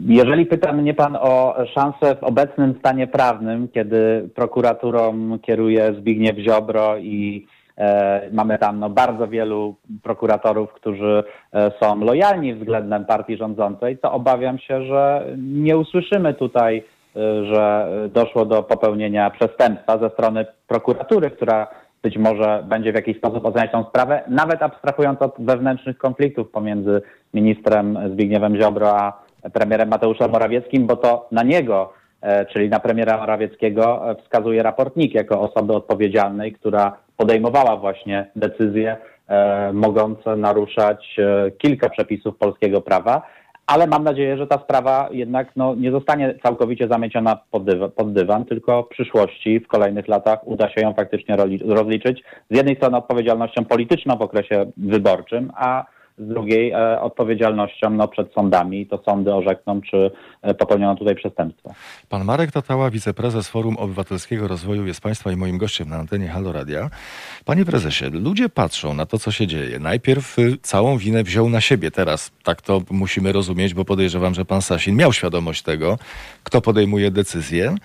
Jeżeli pyta mnie pan o szansę w obecnym stanie prawnym, kiedy prokuraturą kieruje Zbigniew Ziobro i e, mamy tam no, bardzo wielu prokuratorów, którzy e, są lojalni względem partii rządzącej, to obawiam się, że nie usłyszymy tutaj, e, że doszło do popełnienia przestępstwa ze strony prokuratury, która być może będzie w jakiś sposób oceniać tą sprawę, nawet abstrahując od wewnętrznych konfliktów pomiędzy ministrem Zbigniewem Ziobro a premierem Mateuszem Morawieckim, bo to na niego, e, czyli na premiera Morawieckiego e, wskazuje raportnik jako osoby odpowiedzialnej, która podejmowała właśnie decyzje e, mogące naruszać kilka przepisów polskiego prawa, ale mam nadzieję, że ta sprawa jednak no, nie zostanie całkowicie zamieciona pod dywan, pod dywan, tylko w przyszłości, w kolejnych latach uda się ją faktycznie rozliczyć. Z jednej strony odpowiedzialnością polityczną w okresie wyborczym, a z drugiej e, odpowiedzialnością no, przed sądami. To sądy orzekną, czy e, popełniono tutaj przestępstwo. Pan Marek Tatała, wiceprezes Forum Obywatelskiego Rozwoju jest Państwa i moim gościem na antenie Halo Radia. Panie prezesie, ludzie patrzą na to, co się dzieje. Najpierw y, całą winę wziął na siebie. Teraz tak to musimy rozumieć, bo podejrzewam, że pan Sasin miał świadomość tego, kto podejmuje decyzję.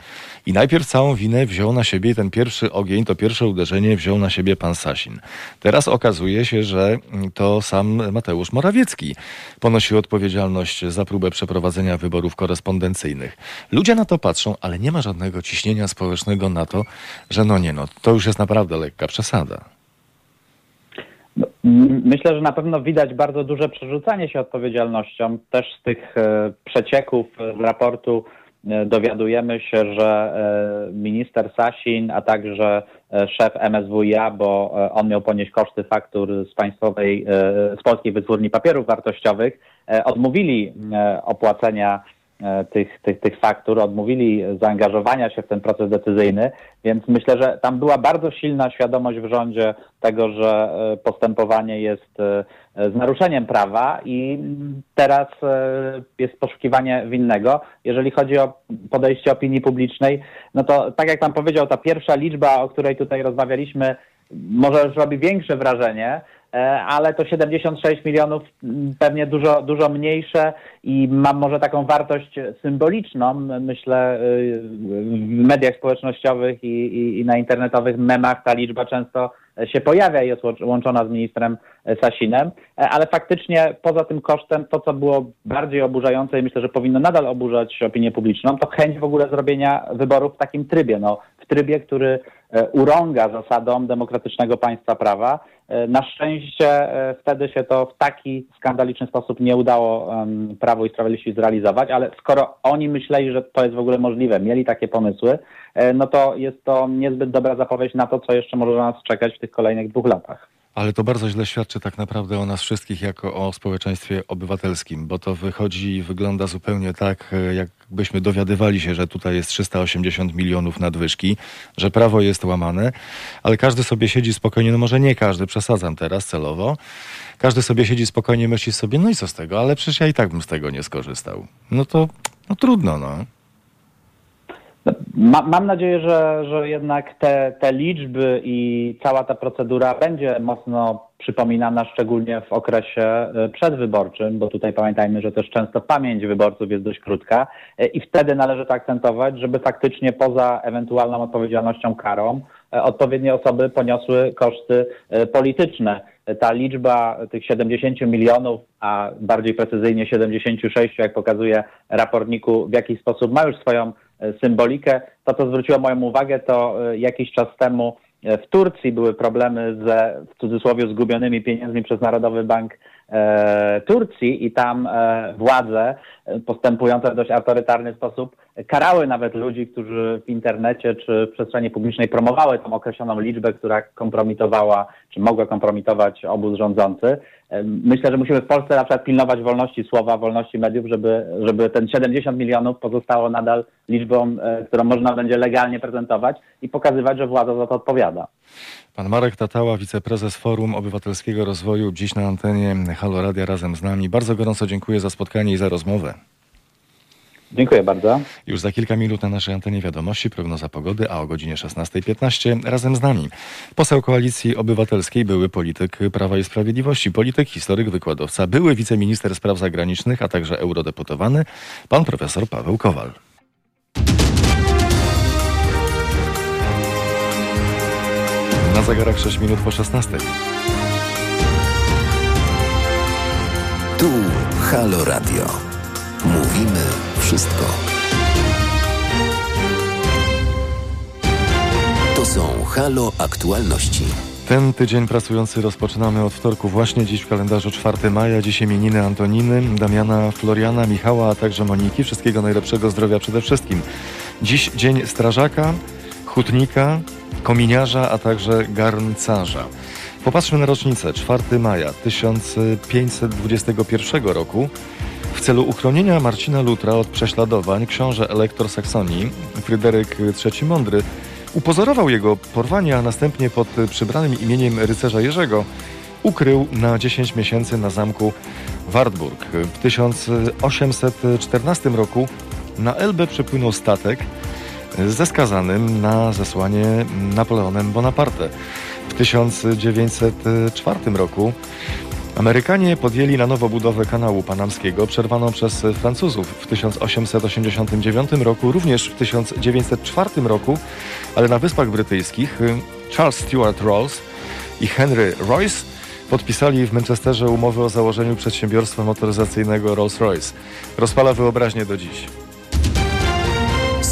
I najpierw całą winę wziął na siebie ten pierwszy ogień, to pierwsze uderzenie wziął na siebie pan Sasin. Teraz okazuje się, że to sam Mateusz Morawiecki ponosi odpowiedzialność za próbę przeprowadzenia wyborów korespondencyjnych. Ludzie na to patrzą, ale nie ma żadnego ciśnienia społecznego na to, że no nie no, to już jest naprawdę lekka przesada. No, myślę, że na pewno widać bardzo duże przerzucanie się odpowiedzialnością też z tych e, przecieków z raportu E, dowiadujemy się, że e, minister Sasin, a także e, szef MSWiA, bo on miał ponieść koszty faktur z państwowej, z Polskiej Wytwórni Papierów Wartościowych, odmówili opłacenia E, tych, tych, tych faktur, odmówili zaangażowania się w ten proces decyzyjny, więc myślę, że tam była bardzo silna świadomość w rządzie tego, że e, postępowanie jest e, z naruszeniem prawa i teraz jest poszukiwanie winnego. Jeżeli chodzi o podejście opinii publicznej, no to tak jak pan powiedział, ta pierwsza liczba, o której tutaj rozmawialiśmy, może robi większe wrażenie, E, ale to 76 milionów mm, pewnie dużo, dużo mniejsze i ma może taką wartość symboliczną, myślę, y, w mediach społecznościowych i, i, i na internetowych memach ta liczba często się pojawia i jest łączona z ministrem Sasinem, e, ale faktycznie poza tym kosztem to, co było bardziej oburzające i myślę, że powinno nadal oburzać opinię publiczną, to chęć w ogóle zrobienia wyborów w takim trybie, no, trybie, który e, urąga zasadom demokratycznego państwa prawa. E, na szczęście wtedy się to w taki skandaliczny sposób nie udało Prawo i Sprawiedliwości zrealizować, ale skoro oni myśleli, że to jest w ogóle możliwe, mieli takie pomysły, no to jest to niezbyt dobra zapowiedź na to, co jeszcze może nas czekać w tych kolejnych dwóch latach. Ale to bardzo źle świadczy tak naprawdę o nas wszystkich jako o społeczeństwie obywatelskim, bo to wychodzi i wygląda zupełnie tak, e, jakbyśmy dowiadywali się, że tutaj jest 380 milionów nadwyżki, że prawo jest łamane, ale każdy sobie siedzi spokojnie, no może nie każdy, przesadzam teraz celowo, każdy sobie siedzi spokojnie, myśli sobie, no i co z tego, ale przecież ja i tak bym z tego nie skorzystał. No to no trudno, no. Ma, mam nadzieję, że, że jednak te, te liczby i cała ta procedura będzie mocno przypominana, szczególnie w okresie e, przedwyborczym, bo tutaj pamiętajmy, że też często pamięć wyborców jest dość krótka e, i wtedy należy to akcentować, żeby faktycznie poza ewentualną odpowiedzialnością karą e, odpowiednie osoby poniosły koszty polityczne. Ta liczba tych 70 milionów, a bardziej precyzyjnie 76, jak pokazuje raportniku, w jakiś sposób ma już swoją symbolikę. To, co zwróciło moją uwagę, to e, jakiś czas temu e, w Turcji były problemy ze, w cudzysłowie, zgubionymi pieniędzmi przez Narodowy Bank e, Turcji i tam e, władze e, postępujące w dość autorytarny sposób karały nawet ludzi, którzy w internecie czy w przestrzeni publicznej promowały tą określoną liczbę, która kompromitowała, czy mogła kompromitować obóz rządzący. Myślę, że musimy w Polsce na przykład pilnować wolności słowa, wolności mediów, żeby, żeby ten 70 milionów pozostało nadal liczbą, e, którą można będzie legalnie prezentować i pokazywać, że władza za to odpowiada. Pan Marek Tatała, wiceprezes Forum Obywatelskiego Rozwoju, dziś na antenie Halo Radia razem z nami. Bardzo gorąco dziękuję za spotkanie i za rozmowę. Dziękuję bardzo. Już za kilka minut na naszej antenie wiadomości prognoza pogody, a o godzinie 16.15 razem z nami poseł Koalicji Obywatelskiej, były polityk Prawa i Sprawiedliwości, polityk, historyk, wykładowca, były wiceminister spraw zagranicznych, a także eurodeputowany, pan profesor Paweł Kowal. Na zegarach 6 minut po 16. Tu Halo Radio. Mówimy wszystko. To są Halo Aktualności. Ten tydzień pracujący rozpoczynamy od wtorku właśnie dziś w kalendarzu 4 maja. Dziś imieniny Antoniny, Damiana, Floriana, Michała, a także Moniki. Wszystkiego najlepszego zdrowia przede wszystkim. Dziś dzień strażaka, hutnika, kominiarza, a także garncarza. Popatrzmy na rocznicę. 4 maja 1521 roku. W celu uchronienia Marcina Lutra od prześladowań książę elektor Saksonii, Fryderyk III Mądry, upozorował jego porwanie, a następnie pod przybranym imieniem rycerza Jerzego ukrył na 10 miesięcy na zamku Wartburg. W 1814 roku na Elbę przypłynął statek ze skazanym na zesłanie Napoleonem Bonaparte. W 1904 roku Amerykanie podjęli na nowo budowę kanału panamskiego, przerwaną przez Francuzów w 1889 roku, również w 1904 roku, ale na Wyspach Brytyjskich Charles Stuart Rolls i Henry Royce podpisali w Manchesterze umowę o założeniu przedsiębiorstwa motoryzacyjnego Rolls-Royce. Rozpala wyobraźnię do dziś.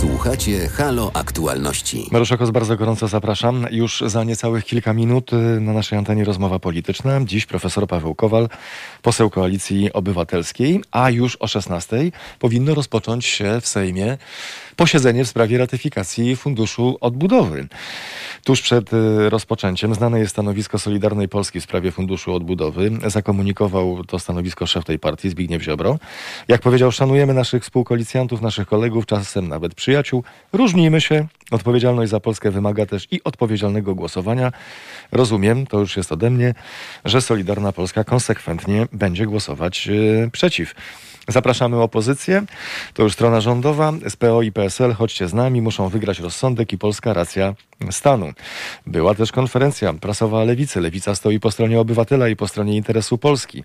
Słuchacie Halo Aktualności. Maruszakos, bardzo gorąco zapraszam. Już za niecałych kilka minut y, na naszej antenie rozmowa polityczna. Dziś profesor Paweł Kowal, poseł Koalicji Obywatelskiej, a już o 16 powinno rozpocząć się w Sejmie posiedzenie w sprawie ratyfikacji Funduszu Odbudowy. Tuż przed y, rozpoczęciem znane jest stanowisko Solidarnej Polski w sprawie Funduszu Odbudowy. Zakomunikował to stanowisko szef tej partii, Zbigniew Ziobro. Jak powiedział, szanujemy naszych współkoalicjantów, naszych kolegów, czasem nawet przyjaciół. Różnimy się. Odpowiedzialność za Polskę wymaga też i odpowiedzialnego głosowania. Rozumiem, to już jest ode mnie, że Solidarna Polska konsekwentnie będzie głosować yy, przeciw. Zapraszamy opozycję. To już strona rządowa. SPO i PSL, chodźcie z nami, muszą wygrać rozsądek i polska racja stanu. Była też konferencja prasowa Lewicy. Lewica stoi po stronie obywatela i po stronie interesu Polski.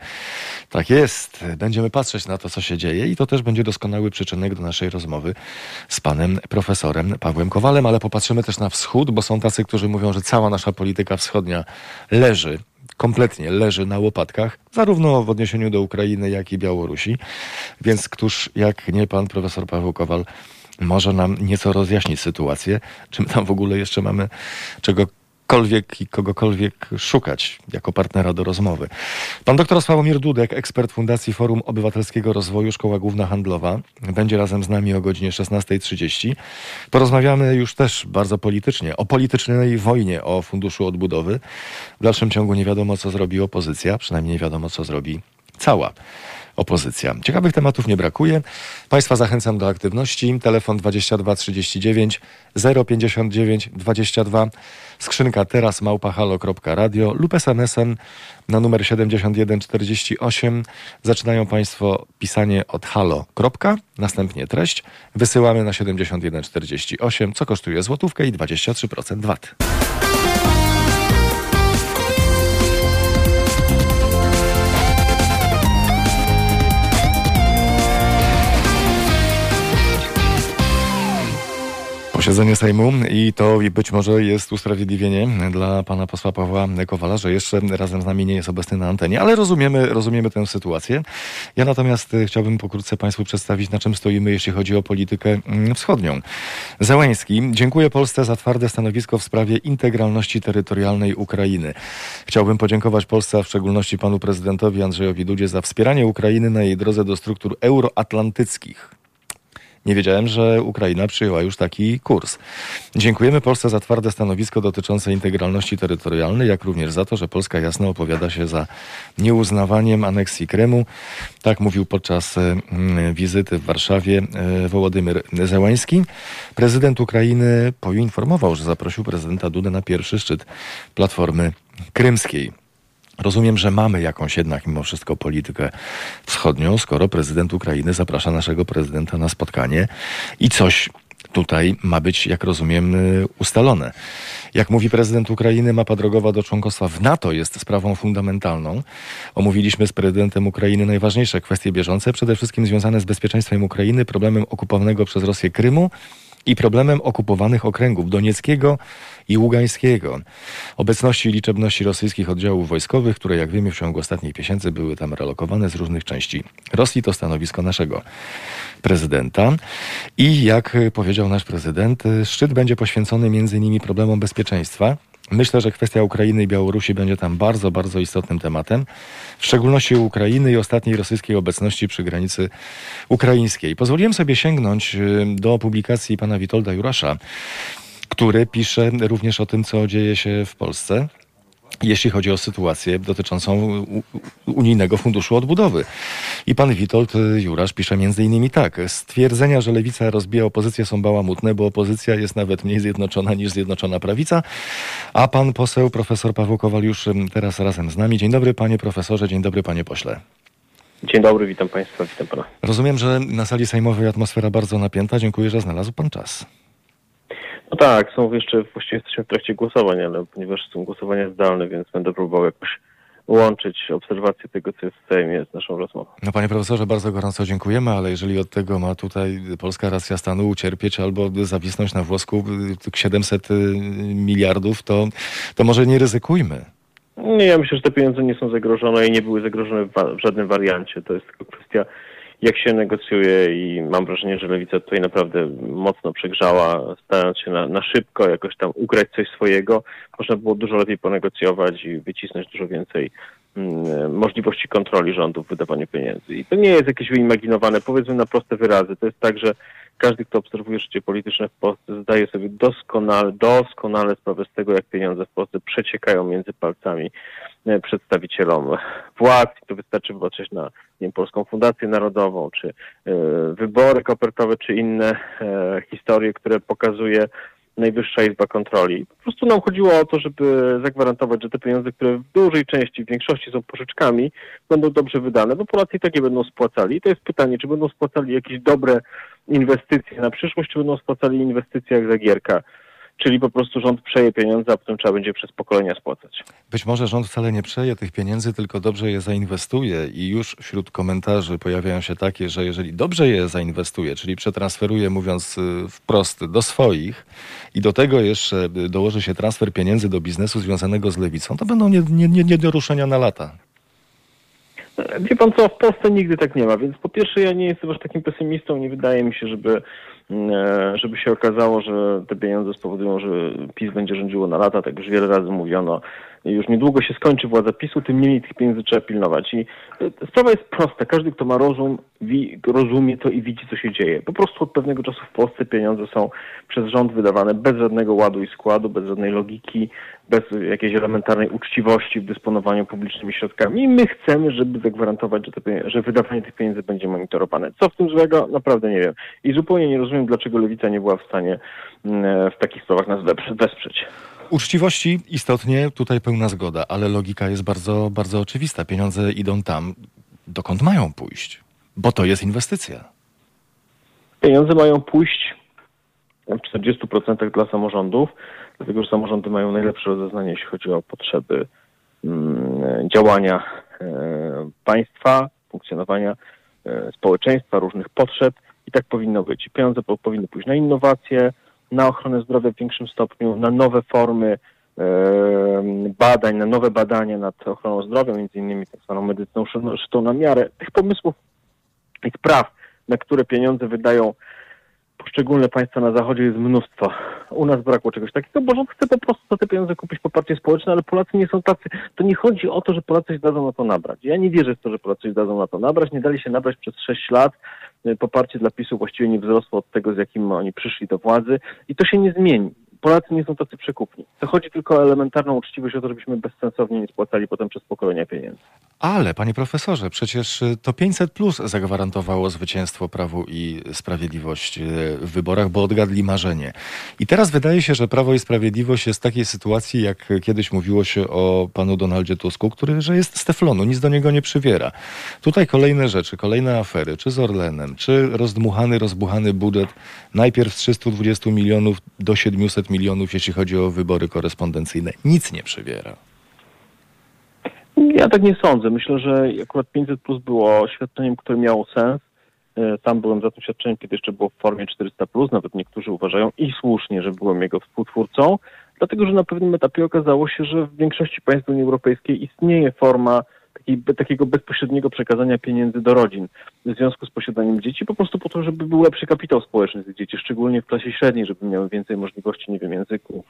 Tak jest. Będziemy patrzeć na to, co się dzieje i to też będzie doskonały przyczynek do naszej rozmowy z panem profesorem Pawłem Kowalem, ale popatrzymy też na wschód, bo są tacy, którzy mówią, że cała nasza polityka wschodnia leży kompletnie leży na łopatkach, zarówno w odniesieniu do Ukrainy, jak i Białorusi. Więc któż, jak nie pan profesor Paweł Kowal, może nam nieco rozjaśnić sytuację, czy my tam w ogóle jeszcze mamy czego kogokolwiek i kogokolwiek szukać jako partnera do rozmowy. Pan doktor Sławomir Dudek, ekspert Fundacji Forum Obywatelskiego Rozwoju Szkoła Główna Handlowa, będzie razem z nami o godzinie 16.30. Porozmawiamy już też bardzo politycznie, o politycznej wojnie o Funduszu Odbudowy. W dalszym ciągu nie wiadomo, co zrobi opozycja, przynajmniej nie wiadomo, co zrobi cała opozycja. Ciekawych tematów nie brakuje. Państwa zachęcam do aktywności. Telefon 22 39 059 22 skrzynka teraz małpahalo.radio lub smsem na numer 7148. Zaczynają Państwo pisanie od halo. Następnie treść. Wysyłamy na 7148, co kosztuje złotówkę i 23% VAT. Posiedzenie Sejmu i to być może jest usprawiedliwienie dla pana posła Pawła Kowala, że jeszcze razem z nami nie jest obecny na antenie, ale rozumiemy, rozumiemy tę sytuację. Ja natomiast chciałbym pokrótce państwu przedstawić, na czym stoimy, jeśli chodzi o politykę mm, wschodnią. Zełański, dziękuję Polsce za twarde stanowisko w sprawie integralności terytorialnej Ukrainy. Chciałbym podziękować Polsce, a w szczególności panu prezydentowi Andrzejowi Dudzie za wspieranie Ukrainy na jej drodze do struktur euroatlantyckich. Nie wiedziałem, że Ukraina przyjęła już taki kurs. Dziękujemy Polsce za twarde stanowisko dotyczące integralności terytorialnej, jak również za to, że Polska jasno opowiada się za nieuznawaniem aneksji Krymu. Tak mówił podczas mm, wizyty w Warszawie e, Wołodymyr Zełański. Prezydent Ukrainy poinformował, że zaprosił prezydenta Dudę na pierwszy szczyt Platformy Krymskiej. Rozumiem, że mamy jakąś jednak mimo wszystko politykę wschodnią, skoro prezydent Ukrainy zaprasza naszego prezydenta na spotkanie i coś tutaj ma być, jak rozumiem, ustalone. Jak mówi prezydent Ukrainy, mapa drogowa do członkostwa w NATO jest sprawą fundamentalną. Omówiliśmy z prezydentem Ukrainy najważniejsze kwestie bieżące, przede wszystkim związane z bezpieczeństwem Ukrainy, problemem okupowanego przez Rosję Krymu i problemem okupowanych okręgów Donieckiego i Ługańskiego. Obecności i liczebności rosyjskich oddziałów wojskowych, które jak wiemy w ciągu ostatnich miesięcy były tam relokowane z różnych części Rosji, to stanowisko naszego prezydenta. I jak powiedział nasz prezydent, szczyt będzie poświęcony między innymi problemom bezpieczeństwa, Myślę, że kwestia Ukrainy i Białorusi będzie tam bardzo, bardzo istotnym tematem, w szczególności Ukrainy i ostatniej rosyjskiej obecności przy granicy ukraińskiej. Pozwoliłem sobie sięgnąć y, do publikacji pana Witolda Jurasza, który pisze również o tym, co dzieje się w Polsce. Jeśli chodzi o sytuację dotyczącą Unijnego Funduszu Odbudowy. I pan Witold Jurasz pisze między innymi tak. Stwierdzenia, że lewica rozbija opozycję są bałamutne, bo opozycja jest nawet mniej zjednoczona niż Zjednoczona Prawica. A pan poseł profesor Paweł Kowal już teraz razem z nami. Dzień dobry panie profesorze, dzień dobry panie pośle. Dzień dobry, witam państwa, witam pana. Rozumiem, że na sali sejmowej atmosfera bardzo napięta. Dziękuję, że znalazł pan czas. No tak, są jeszcze, właściwie jesteśmy w trakcie głosowań, ale ponieważ są głosowania zdalne, więc będę próbował jakoś łączyć obserwację tego, co jest w Sejmie z naszą rozmową. No panie profesorze, bardzo gorąco dziękujemy, ale jeżeli od tego ma tutaj polska racja stanu ucierpieć albo zawisnąć na włosku 700 y, miliardów, to, to może nie ryzykujmy. Nie, ja myślę, że te pieniądze nie są zagrożone i nie były zagrożone w żadnym wariancie. To jest tylko kwestia jak się negocjuje i mam wrażenie, że lewica tutaj naprawdę mocno przegrzała, starając się na, na szybko jakoś tam ugrać coś swojego. Można było dużo lepiej ponegocjować i wycisnąć dużo więcej mm, możliwości kontroli rządu w wydawaniu pieniędzy. I to nie jest jakieś wyimaginowane, powiedzmy na proste wyrazy. To jest tak, że każdy, kto obserwuje życie polityczne w Polsce, zdaje sobie doskonale, doskonale sprawę z tego, jak pieniądze w Polsce przeciekają między palcami przedstawicielom władz. To wystarczy popatrzeć na nie wiem, Polską Fundację Narodową, czy y, wybory kopertowe, czy inne y, historie, które pokazuje Najwyższa Izba Kontroli. Po prostu nam chodziło o to, żeby zagwarantować, że te pieniądze, które w dużej części, w większości są pożyczkami, będą dobrze wydane, bo Polacy i tak je będą spłacali. I to jest pytanie, czy będą spłacali jakieś dobre inwestycje na przyszłość, czy będą spłacali inwestycje jak Zagierka czyli po prostu rząd przeje pieniądze, a potem trzeba będzie przez pokolenia spłacać. Być może rząd wcale nie przeje tych pieniędzy, tylko dobrze je zainwestuje i już wśród komentarzy pojawiają się takie, że jeżeli dobrze je zainwestuje, czyli przetransferuje, mówiąc y, wprost, do swoich i do tego jeszcze dołoży się transfer pieniędzy do biznesu związanego z lewicą, to będą nie, nie, nie, nie do ruszenia na lata. Wie pan co, w Polsce nigdy tak nie ma, więc po pierwsze ja nie jestem aż takim pesymistą, nie wydaje mi się, żeby żeby się okazało, że te pieniądze spowodują, że PiS będzie rządziło na lata, tak już wiele razy mówiono. Już niedługo się skończy władza PiSu, tym mniej tych pieniędzy trzeba pilnować. I e, sprawa jest prosta. Każdy, kto ma rozum, rozumie to i widzi, co się dzieje. Po prostu od pewnego czasu w Polsce pieniądze są przez rząd wydawane bez żadnego ładu i składu, bez żadnej logiki, bez jakiejś elementarnej uczciwości w dysponowaniu publicznymi środkami. I my chcemy, żeby zagwarantować, że, że wydawanie tych pieniędzy będzie monitorowane. Co w tym złego? Naprawdę nie wiem. I zupełnie nie rozumiem, dlaczego Lewica nie była w stanie mm, w takich sprawach nas wesprzeć. Uczciwości istotnie tutaj pełna zgoda, ale logika jest bardzo, bardzo oczywista. Pieniądze idą tam, dokąd mają pójść, bo to jest inwestycja. Pieniądze mają pójść w 40% dla samorządów, dlatego że samorządy mają najlepsze rozeznanie, jeśli chodzi o potrzeby mm, działania e, państwa, funkcjonowania e, społeczeństwa, różnych potrzeb i tak powinno być. Pieniądze powinny pójść na innowacje, na ochronę zdrowia w większym stopniu, na nowe formy badań, na nowe badania nad ochroną zdrowia, między innymi tak zwaną medycyną szytą na miarę. Tych pomysłów i spraw, na które pieniądze wydają poszczególne państwa na zachodzie jest mnóstwo. U nas brakło czegoś takiego, bo rząd chce po prostu za te pieniądze kupić poparcie społeczne, ale Polacy nie są tacy. To nie chodzi o to, że Polacy się dadzą na to nabrać. Ja nie wierzę w to, że Polacy się dadzą na to nabrać. Nie dali się nabrać przez 6 lat. Poparcie dla PiSu właściwie nie wzrosło od tego, z jakim oni przyszli do władzy i to się nie zmieni. Polacy nie są tacy przekupni. To chodzi tylko o elementarną uczciwość, o to, żebyśmy bezsensownie nie spłacali potem przez pokolenia pieniędzy. Ale, panie profesorze, przecież y, to 500 plus zagwarantowało zwycięstwo Prawu i Sprawiedliwość y, w wyborach, bo odgadli marzenie. I teraz wydaje się, że Prawo i Sprawiedliwość jest w takiej sytuacji, jak kiedyś mówiło się o panu Donaldzie Tusku, który, że jest z teflonu, nic do niego nie przywiera. Tutaj kolejne rzeczy, kolejne afery, czy z Orlenem, czy rozdmuchany, rozbuchany budżet najpierw z 320 milionów do 700 milionów, jeśli chodzi o wybory korespondencyjne. Nic nie przywiera. Ja tak nie sądzę. Myślę, że akurat 500 plus było świadczeniem, które miało sens. E, sam byłem za tym świadczeniem, kiedy jeszcze było w formie 400 plus. Nawet niektórzy uważają i słusznie, że byłem jego współtwórcą, dlatego że na pewnym etapie okazało się, że w większości państw Unii Europejskiej istnieje forma takiego bezpośredniego przekazania pieniędzy do rodzin w związku z posiadaniem dzieci, po prostu po to, żeby był lepszy kapitał społeczny tych dzieci, szczególnie w klasie średniej, żeby miały więcej możliwości, nie wiem, języków,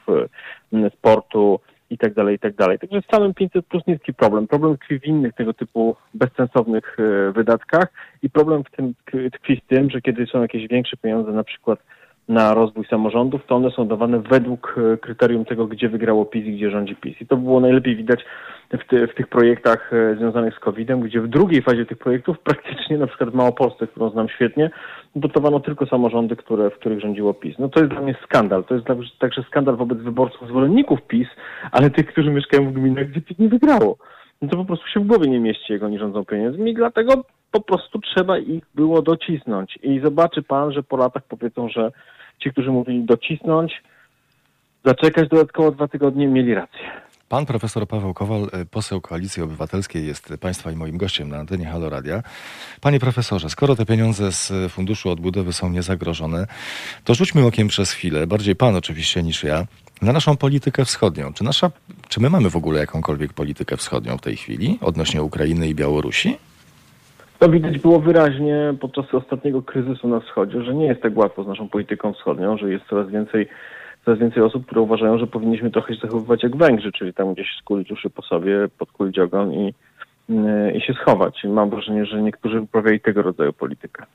e, sportu, i tak dalej, i tak dalej. Także w samym 500 plus niski problem. Problem tkwi w innych tego typu bezsensownych e, wydatkach i problem w tym tkwi w tym, że kiedy są jakieś większe pieniądze na przykład na rozwój samorządów, to one są dawane według e, kryterium tego, gdzie wygrało PiS i gdzie rządzi PiS. I to było najlepiej widać w, ty, w tych projektach e, związanych z COVID-em, gdzie w drugiej fazie tych projektów [LAUGHS] praktycznie, na przykład w Małopolsce, którą znam świetnie, dotowano tylko samorządy, które, w których rządziło PiS. No to jest dla mnie skandal. To jest także skandal wobec wyborców, zwolenników PiS, ale tych, którzy mieszkają w gminach, gdzie PiS nie wygrało. No to po prostu się w głowie nie mieści, jak oni rządzą pieniędzmi dlatego po prostu trzeba ich było docisnąć. I zobaczy pan, że po latach powiedzą, że ci, którzy mówili docisnąć, zaczekać dodatkowo dwa tygodnie, mieli rację. Pan profesor Paweł Kowal, e, poseł Koalicji Obywatelskiej, jest Państwa i moim gościem na antenie Halo Radia. Panie profesorze, skoro te pieniądze z Funduszu Odbudowy są niezagrożone, to rzućmy okiem przez chwilę, bardziej Pan oczywiście niż ja, na naszą politykę wschodnią. Czy, nasza, czy my mamy w ogóle jakąkolwiek politykę wschodnią w tej chwili odnośnie Ukrainy i Białorusi? To widać było wyraźnie podczas ostatniego kryzysu na wschodzie, że nie jest tak łatwo z naszą polityką wschodnią, że jest coraz więcej coraz więcej osób, które uważają, że powinniśmy trochę się zachowywać jak Węgrzy, czyli tam gdzieś skulić uszy po sobie, podkulić ogon i, i się schować. I mam wrażenie, że niektórzy uprawiają tego rodzaju politykę.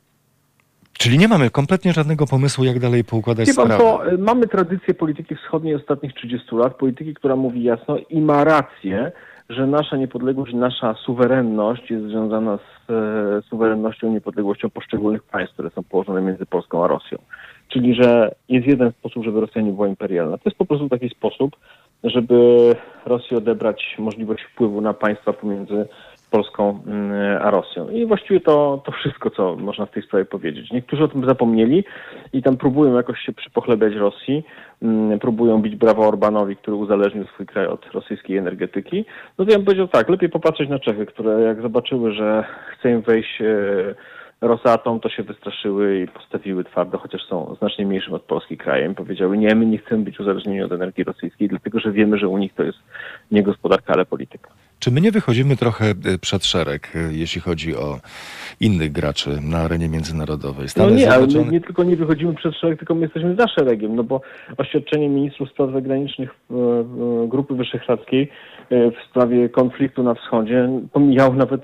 Czyli nie mamy kompletnie żadnego pomysłu, jak dalej poukładać sprawę. To, y, mamy tradycję polityki wschodniej ostatnich 30 lat, polityki, która mówi jasno i ma rację, że nasza niepodległość, nasza suwerenność jest związana z e, suwerennością, niepodległością poszczególnych państw, które są położone między Polską a Rosją. Czyli, że jest jeden sposób, żeby Rosja nie była imperialna. To jest po prostu taki sposób, żeby Rosji odebrać możliwość wpływu na państwa pomiędzy Polską mm, a Rosją. I właściwie to, to wszystko, co można w tej sprawie powiedzieć. Niektórzy o tym zapomnieli i tam próbują jakoś się przypochlebiać Rosji, mm, próbują bić brawo Orbanowi, który uzależnił swój kraj od rosyjskiej energetyki. No to ja bym powiedział tak, lepiej popatrzeć na Czechy, które jak zobaczyły, że chce im wejść e, Rosatom, to się wystraszyły i postawiły twardo, chociaż są znacznie mniejszym od Polski krajem. Powiedziały, nie, my nie chcemy być uzależnieni od energii rosyjskiej, dlatego że wiemy, że u nich to jest nie gospodarka, ale polityka. Czy my nie wychodzimy trochę e, przed szereg, e, jeśli chodzi o innych graczy na arenie międzynarodowej? Stany no nie, ale my nie tylko nie wychodzimy przed szereg, tylko my jesteśmy za szeregiem, no bo oświadczenie ministrów spraw zagranicznych Grupy Wyszehradzkiej e, w sprawie konfliktu na wschodzie pomijało nawet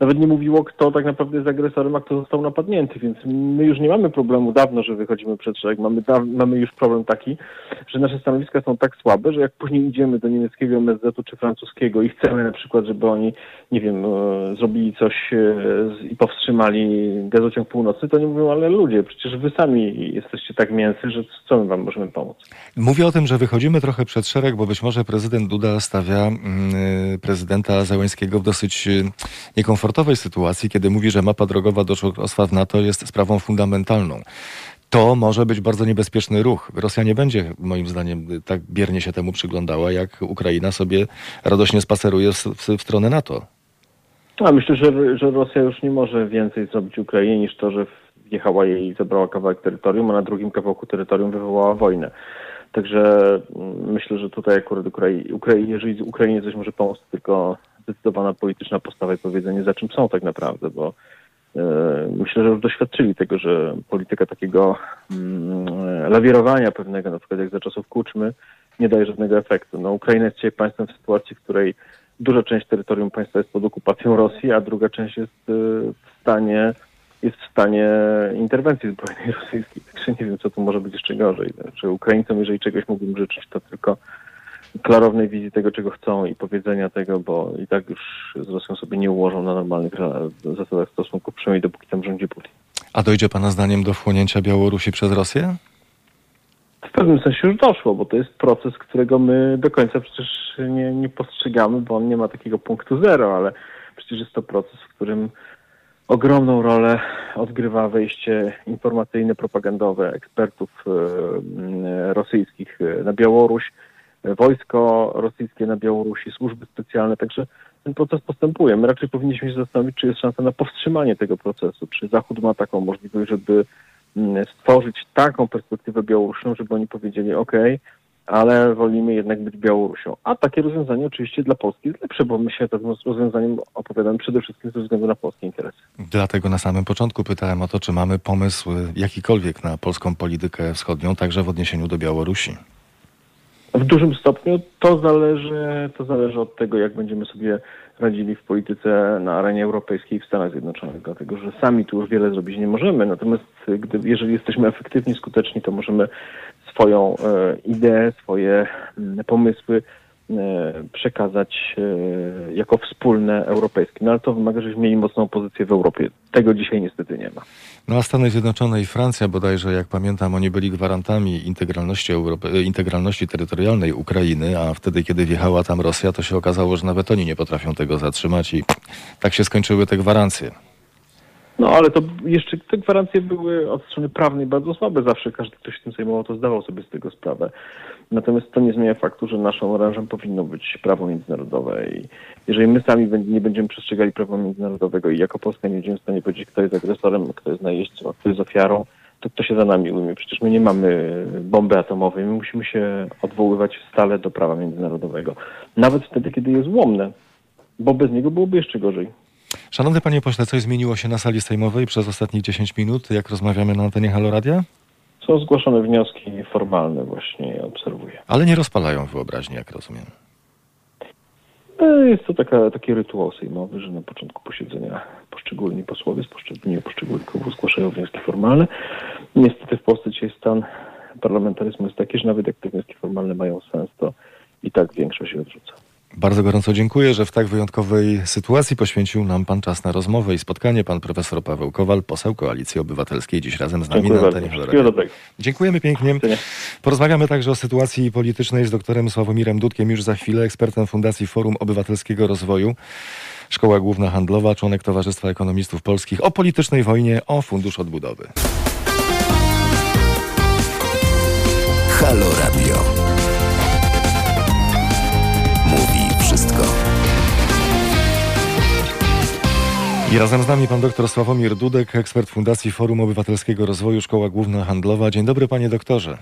nawet nie mówiło, kto tak naprawdę jest agresorem, a kto został napadnięty, więc my już nie mamy problemu dawno, że wychodzimy przed szereg. Mamy, mamy już problem taki, że nasze stanowiska są tak słabe, że jak później idziemy do niemieckiego MSZ-u czy francuskiego i chcemy na przykład, żeby oni, nie wiem, e, zrobili coś e, i powstrzymali gazociąg północny, to nie mówią, ale ludzie, przecież wy sami jesteście tak mięsy, że co my wam możemy pomóc? Mówię o tym, że wychodzimy trochę przed szereg, bo być może prezydent Duda stawia mm, e, prezydenta Załęskiego w dosyć niekomfortowej komfortowej sytuacji, kiedy mówi, że mapa drogowa do członkostwa w NATO jest sprawą fundamentalną. To może być bardzo niebezpieczny ruch. Rosja nie będzie, moim zdaniem, tak biernie się temu przyglądała, jak Ukraina sobie radośnie spaceruje w, w, stronę NATO. A myślę, że, że Rosja już nie może więcej zrobić Ukrainie niż to, że wjechała jej i zabrała kawałek terytorium, a na drugim kawałku terytorium wywołała wojnę. Także mm, myślę, że tutaj akurat Ukrai Ukrai jeżeli Ukrainie coś może pomóc, tylko zdecydowana polityczna postawa i powiedzenie, za czym są tak naprawdę, bo e, myślę, że już doświadczyli tego, że polityka takiego mm, lawierowania pewnego, na przykład jak za czasów Kuczmy, nie daje żadnego efektu. No, Ukraina jest dzisiaj państwem w sytuacji, w której duża część terytorium państwa jest pod okupacją Rosji, a druga część jest e, w stanie jest w stanie interwencji zbrojnej [LAUGHS] rosyjskiej. Także nie wiem, co tu może być jeszcze gorzej. Znaczy, Ukraińcom, jeżeli czegoś mógłbym życzyć, to tylko klarownej wizji tego, czego chcą i powiedzenia tego, bo i tak już z Rosją sobie nie ułożą na normalnych zasadach stosunków, przynajmniej dopóki tam rządzi Putin. A dojdzie Pana zdaniem do wchłonięcia Białorusi przez Rosję? W pewnym sensie już doszło, bo to jest proces, którego my do końca przecież nie, nie postrzegamy, bo on nie ma takiego punktu zero, ale przecież jest to proces, w którym ogromną rolę odgrywa wejście informacyjne, propagandowe ekspertów e, rosyjskich na Białoruś, wojsko rosyjskie na Białorusi, służby specjalne, także ten proces postępuje. My raczej powinniśmy się zastanowić, czy jest szansa na powstrzymanie tego procesu, czy Zachód ma taką możliwość, żeby mm, stworzyć taką perspektywę Białorusią, żeby oni powiedzieli, OK, ale wolimy jednak być Białorusią. A takie rozwiązanie oczywiście dla Polski jest lepsze, bo my się tym rozwiązaniem opowiadamy przede wszystkim ze względu na polskie interesy. Dlatego na samym początku pytałem o to, czy mamy pomysł jakikolwiek na polską politykę wschodnią, także w odniesieniu do Białorusi. W dużym stopniu to zależy, to zależy od tego, jak będziemy sobie radzili w polityce na arenie europejskiej w Stanach Zjednoczonych, dlatego że sami tu już wiele zrobić nie możemy, natomiast gdy, jeżeli jesteśmy efektywni, skuteczni, to możemy swoją e, ideę, swoje m, pomysły przekazać e, jako wspólne europejskie. No ale to wymaga, żebyśmy mieli mocną pozycję w Europie. Tego dzisiaj niestety nie ma. No a Stany Zjednoczone i Francja bodajże, jak pamiętam, oni byli gwarantami integralności, Europy, integralności terytorialnej Ukrainy, a wtedy, kiedy wjechała tam Rosja, to się okazało, że nawet oni nie potrafią tego zatrzymać i tak się skończyły te gwarancje. No ale to jeszcze te gwarancje były od strony prawnej bardzo słabe. Zawsze każdy, kto się tym zajmował, to zdawał sobie z tego sprawę. Natomiast to nie zmienia faktu, że naszą orężem powinno być prawo międzynarodowe i jeżeli my sami nie będziemy przestrzegali prawa międzynarodowego i jako Polska nie będziemy w stanie powiedzieć, kto jest agresorem, kto jest najeźdźcą, a kto jest ofiarą, to kto się za nami umie? Przecież my nie mamy bomby atomowej, my musimy się odwoływać stale do prawa międzynarodowego. Nawet wtedy, kiedy jest łomne, bo bez niego byłoby jeszcze gorzej. Szanowny panie pośle, coś zmieniło się na sali sejmowej przez ostatnich 10 minut, jak rozmawiamy na antenie Haloradia? Są zgłoszone wnioski formalne, właśnie obserwuję. Ale nie rozpalają wyobraźni, jak rozumiem. Jest to taka, taki rytuał sejmowy, że na początku posiedzenia poszczególni posłowie z poszczególnych poszczególnych klubów zgłaszają wnioski formalne. Niestety w Polsce dzisiaj stan parlamentaryzmu jest taki, że nawet jak te wnioski formalne mają sens, to i tak większość się odrzuca. Bardzo gorąco dziękuję, że w tak wyjątkowej sytuacji poświęcił nam pan czas na rozmowę i spotkanie. Pan profesor Paweł Kowal, poseł Koalicji Obywatelskiej, dziś razem z nami Dziękuję na antenie Wszystkiego Halo dobrego. Dziękujemy pięknie. Porozmawiamy także o sytuacji politycznej z doktorem Sławomirem Dudkiem już za chwilę, ekspertem Fundacji Forum Obywatelskiego Rozwoju. Szkoła Główna Handlowa, członek Towarzystwa Ekonomistów Polskich o politycznej wojnie, o Fundusz Odbudowy. Halo Radio. I razem z nami pan doktor Sławomir Dudek, ekspert Fundacji Forum Obywatelskiego Rozwoju, Szkoła Główna Handlowa. Dzień dobry panie doktorze.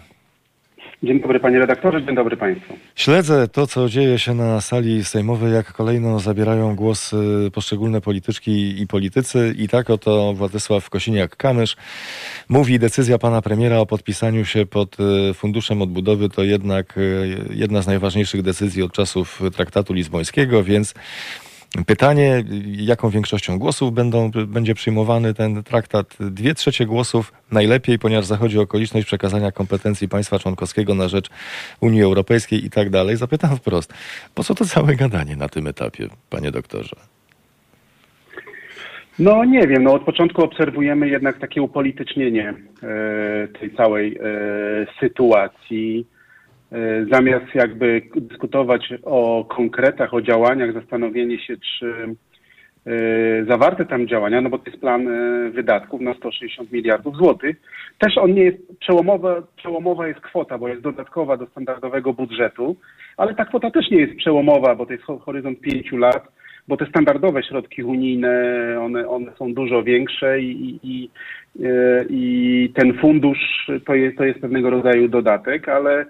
Dzień dobry panie redaktorze, dzień dobry państwu. Śledzę to, co dzieje się na sali sejmowej, jak kolejno zabierają głos y, poszczególne polityczki i politycy. I tak oto Władysław Kosiniak-Kamysz mówi, decyzja pana premiera o podpisaniu się pod y, Funduszem Odbudowy to jednak y, jedna z najważniejszych decyzji od czasów traktatu lizbońskiego, więc Pytanie, jaką większością głosów będą, będzie przyjmowany ten traktat? Dwie trzecie głosów najlepiej, ponieważ zachodzi okoliczność przekazania kompetencji państwa członkowskiego na rzecz Unii Europejskiej i tak dalej. Zapytam wprost, po co to całe gadanie na tym etapie, panie doktorze? No nie wiem, no od początku obserwujemy jednak takie upolitycznienie e, tej całej e, sytuacji. E, zamiast jakby dyskutować o konkretach, o działaniach, zastanowienie się, czy e, zawarte tam działania, no bo to jest plan e, wydatków na 160 miliardów złotych. Też on nie jest przełomowa, przełomowa jest kwota, bo jest dodatkowa do standardowego budżetu, ale ta kwota też nie jest przełomowa, bo to jest ho- horyzont pięciu lat, bo te standardowe środki unijne, one, one są dużo większe i, i, i ten fundusz to jest, to jest pewnego rodzaju dodatek, ale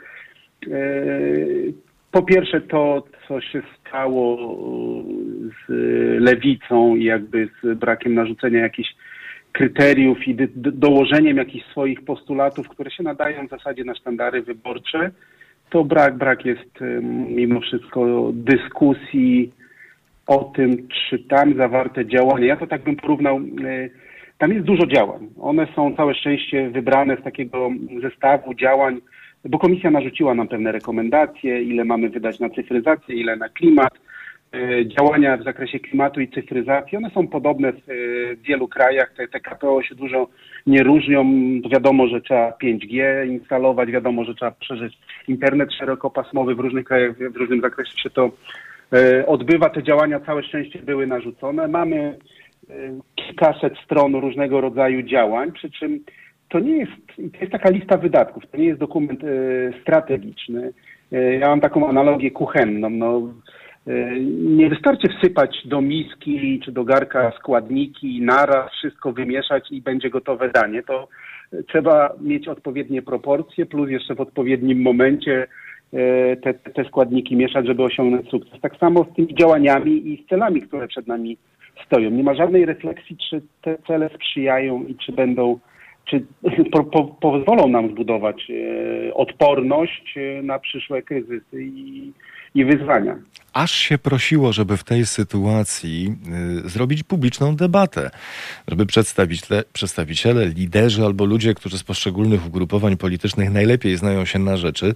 po pierwsze to, co się stało z lewicą i jakby z brakiem narzucenia jakichś kryteriów i dołożeniem jakichś swoich postulatów, które się nadają w zasadzie na sztandary wyborcze, to brak, brak jest em, mimo wszystko dyskusji o tym, czy tam zawarte działania, ja to tak bym porównał, e, tam jest dużo działań. One są całe szczęście wybrane z takiego zestawu działań, bo komisja narzuciła nam pewne rekomendacje, ile mamy wydać na cyfryzację, ile na klimat. E, Działania w zakresie klimatu i cyfryzacji, one są podobne w, e, wielu krajach. Te, te KPO się dużo nie różnią. Wiadomo, że trzeba 5G instalować, wiadomo, że trzeba przeżyć internet szerokopasmowy w różnych krajach, w różnym zakresie się to e, odbywa. Te działania całe szczęście były narzucone. Mamy kilkaset stron różnego rodzaju działań, przy czym to nie jest, to jest taka lista wydatków, to nie jest dokument e, strategiczny. E, ja mam taką analogię kuchenną. No, e, nie wystarczy wsypać do miski czy do garka składniki, naraz wszystko wymieszać i będzie gotowe danie. To trzeba mieć odpowiednie proporcje, plus jeszcze w odpowiednim momencie te, te składniki mieszać, żeby osiągnąć sukces. Tak samo z tymi działaniami i z celami, które przed nami stoją. Nie ma żadnej refleksji, czy te cele sprzyjają i czy będą czy [LAUGHS] po, po, pozwolą nam zbudować e, odporność e, na przyszłe kryzysy i, i wyzwania. Aż się prosiło, żeby w tej sytuacji y, zrobić publiczną debatę, żeby przedstawiciele, przedstawiciele, liderzy albo ludzie, którzy z poszczególnych ugrupowań politycznych najlepiej znają się na rzeczy,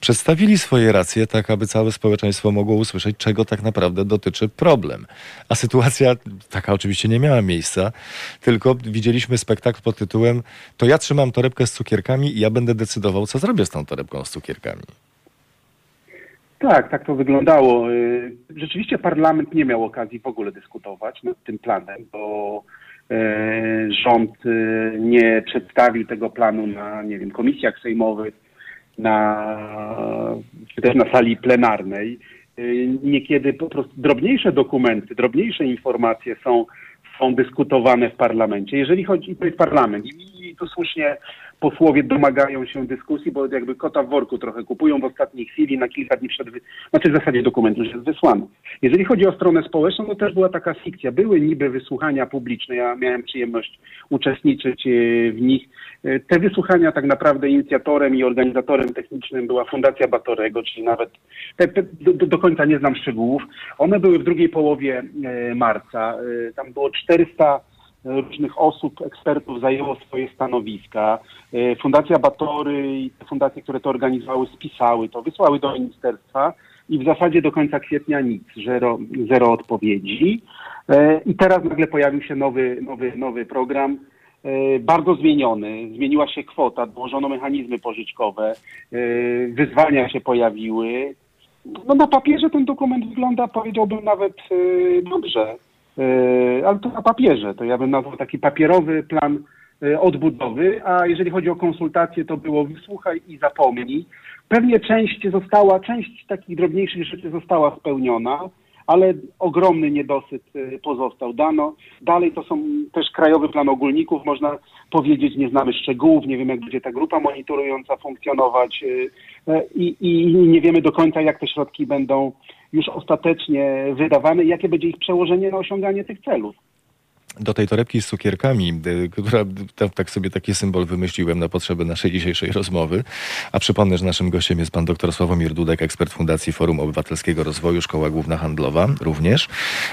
przedstawili swoje racje tak, aby całe społeczeństwo mogło usłyszeć, czego tak naprawdę dotyczy problem. A sytuacja taka oczywiście nie miała miejsca, tylko widzieliśmy spektakl pod tytułem To ja trzymam torebkę z cukierkami i ja będę decydował, co zrobię z tą torebką z cukierkami. Tak, tak to wyglądało. Y, rzeczywiście parlament nie miał okazji w ogóle dyskutować nad tym planem, bo y, rząd y, nie przedstawił tego planu na, nie wiem, komisjach sejmowych, na, czy też na sali plenarnej. Niekiedy po prostu drobniejsze dokumenty, drobniejsze informacje są, są dyskutowane w parlamencie. Jeżeli chodzi, to jest parlament i tu słusznie posłowie domagają się dyskusji, bo jakby kota w worku trochę kupują w ostatniej chwili, na kilka dni przed, znaczy w zasadzie dokument już jest wysłany. Jeżeli chodzi o stronę społeczną, to też była taka fikcja. Były niby wysłuchania publiczne, ja miałem przyjemność uczestniczyć e, w nich. E, te wysłuchania tak naprawdę inicjatorem i organizatorem technicznym była Fundacja Batorego, czyli nawet do, do, końca nie znam szczegółów. One były w drugiej połowie e, marca. Tam było 400 różnych osób, ekspertów zajęło swoje stanowiska. E, Fundacja Batory i te fundacje, które to organizowały, spisały to, wysłały do ministerstwa i w zasadzie do końca kwietnia nic, zero, zero odpowiedzi. E, I teraz nagle pojawił się nowy, nowy, nowy program, e, bardzo zmieniony. Zmieniła się kwota, dołożono mechanizmy pożyczkowe, wyzwania się pojawiły. No na papierze ten dokument wygląda, powiedziałbym, nawet dobrze. E, ale to na papierze. To ja bym nazwał taki papierowy plan e, odbudowy, a jeżeli chodzi o konsultacje, to było wysłuchaj i zapomnij. Pewnie część została, część takich drobniejszych rzeczy została spełniona, ale ogromny niedosyt e, pozostał. Dano, dalej to są też krajowy plan ogólników, można powiedzieć, nie znamy szczegółów, nie wiemy jak będzie ta grupa monitorująca funkcjonować i, i nie wiemy do końca jak te środki będą już ostatecznie wydawane i jakie będzie ich przełożenie na osiąganie tych celów do tej torebki z cukierkami, y, która tak sobie taki symbol wymyśliłem na potrzeby naszej dzisiejszej rozmowy. A przypomnę, że naszym gościem jest pan dr Sławomir Dudek, ekspert Fundacji Forum Obywatelskiego Rozwoju, Szkoła Główna Handlowa również.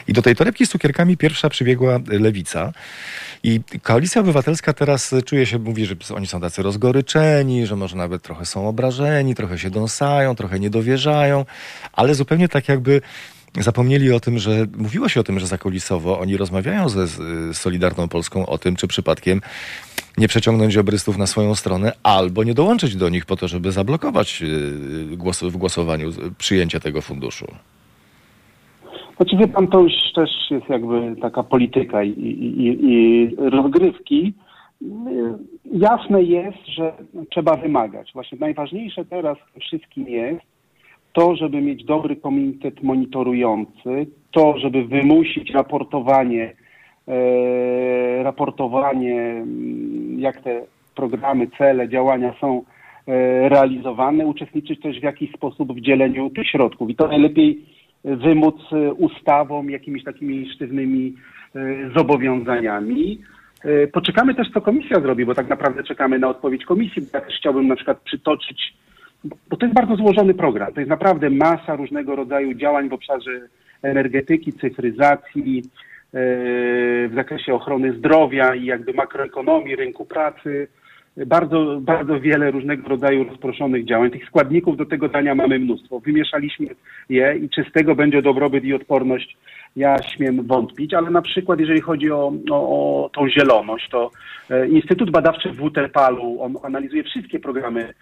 I do tej torebki z cukierkami pierwsza przybiegła lewica. I Koalicja Obywatelska teraz czuje się, mówi, że oni są tacy rozgoryczeni, że może nawet trochę są obrażeni, trochę się dąsają, trochę nie dowierzają, ale zupełnie tak jakby zapomnieli o tym, że mówiło się o tym, że zakulisowo oni rozmawiają ze Solidarną Polską o tym, czy przypadkiem nie przeciągnąć obrystów na swoją stronę, albo nie dołączyć do nich po to, żeby zablokować y, głos, w głosowaniu przyjęcie tego funduszu. Znaczy wie pan, to już też jest jakby taka polityka i, i, i rozgrywki. Jasne jest, że trzeba wymagać. Właśnie najważniejsze teraz wszystkim jest, to, żeby mieć dobry komitet monitorujący, to, żeby wymusić raportowanie, e, raportowanie, mm, jak te programy, cele, działania są e, realizowane, uczestniczyć też w jakiś sposób w dzieleniu tych środków. I to najlepiej wymóc ustawą, jakimiś takimi sztywnymi e, zobowiązaniami. E, poczekamy też, co komisja zrobi, bo tak naprawdę czekamy na odpowiedź komisji. Ja też chciałbym na przykład przytoczyć bo to jest bardzo złożony program. To jest naprawdę masa różnego rodzaju działań w obszarze energetyki, cyfryzacji, e, w zakresie ochrony zdrowia i jakby makroekonomii, rynku pracy. Bardzo, bardzo wiele różnego rodzaju rozproszonych działań. Tych składników do tego dania mamy mnóstwo. Wymieszaliśmy je i czy z tego będzie dobrobyt i odporność, ja śmiem wątpić, ale na przykład jeżeli chodzi o, o, o tą zieloność, to e, Instytut Badawczy w Wuterpalu, on analizuje wszystkie programy